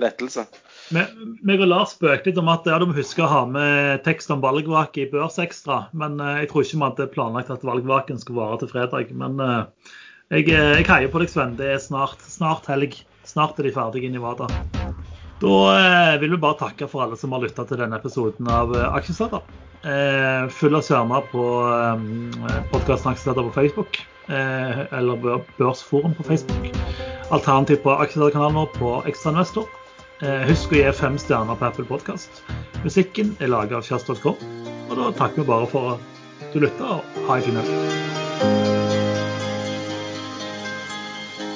lettelse. Meg og Lars spøkte litt om at ja, du må huske å ha med tekst om valgvake i Børsekstra. Men jeg tror ikke vi hadde planlagt at valgvaken skulle vare til fredag. Men jeg, jeg heier på deg, Sven. Det er snart, snart helg. Snart er de ferdige i Nevada. Da eh, vil vi bare takke for alle som har lytta til denne episoden av eh, Aksjesladder. Eh, følg oss gjerne på eh, podkasten på Facebook. Eh, eller Børsforum på Facebook. Alternativ på Aksjesladderkanalen vår på Ekstrainvestor. Eh, husk å gi fem stjerner på Apple Podkast. Musikken er laget av kjørs.com. Og da takker vi bare for at du lytta, og ha en fin helg.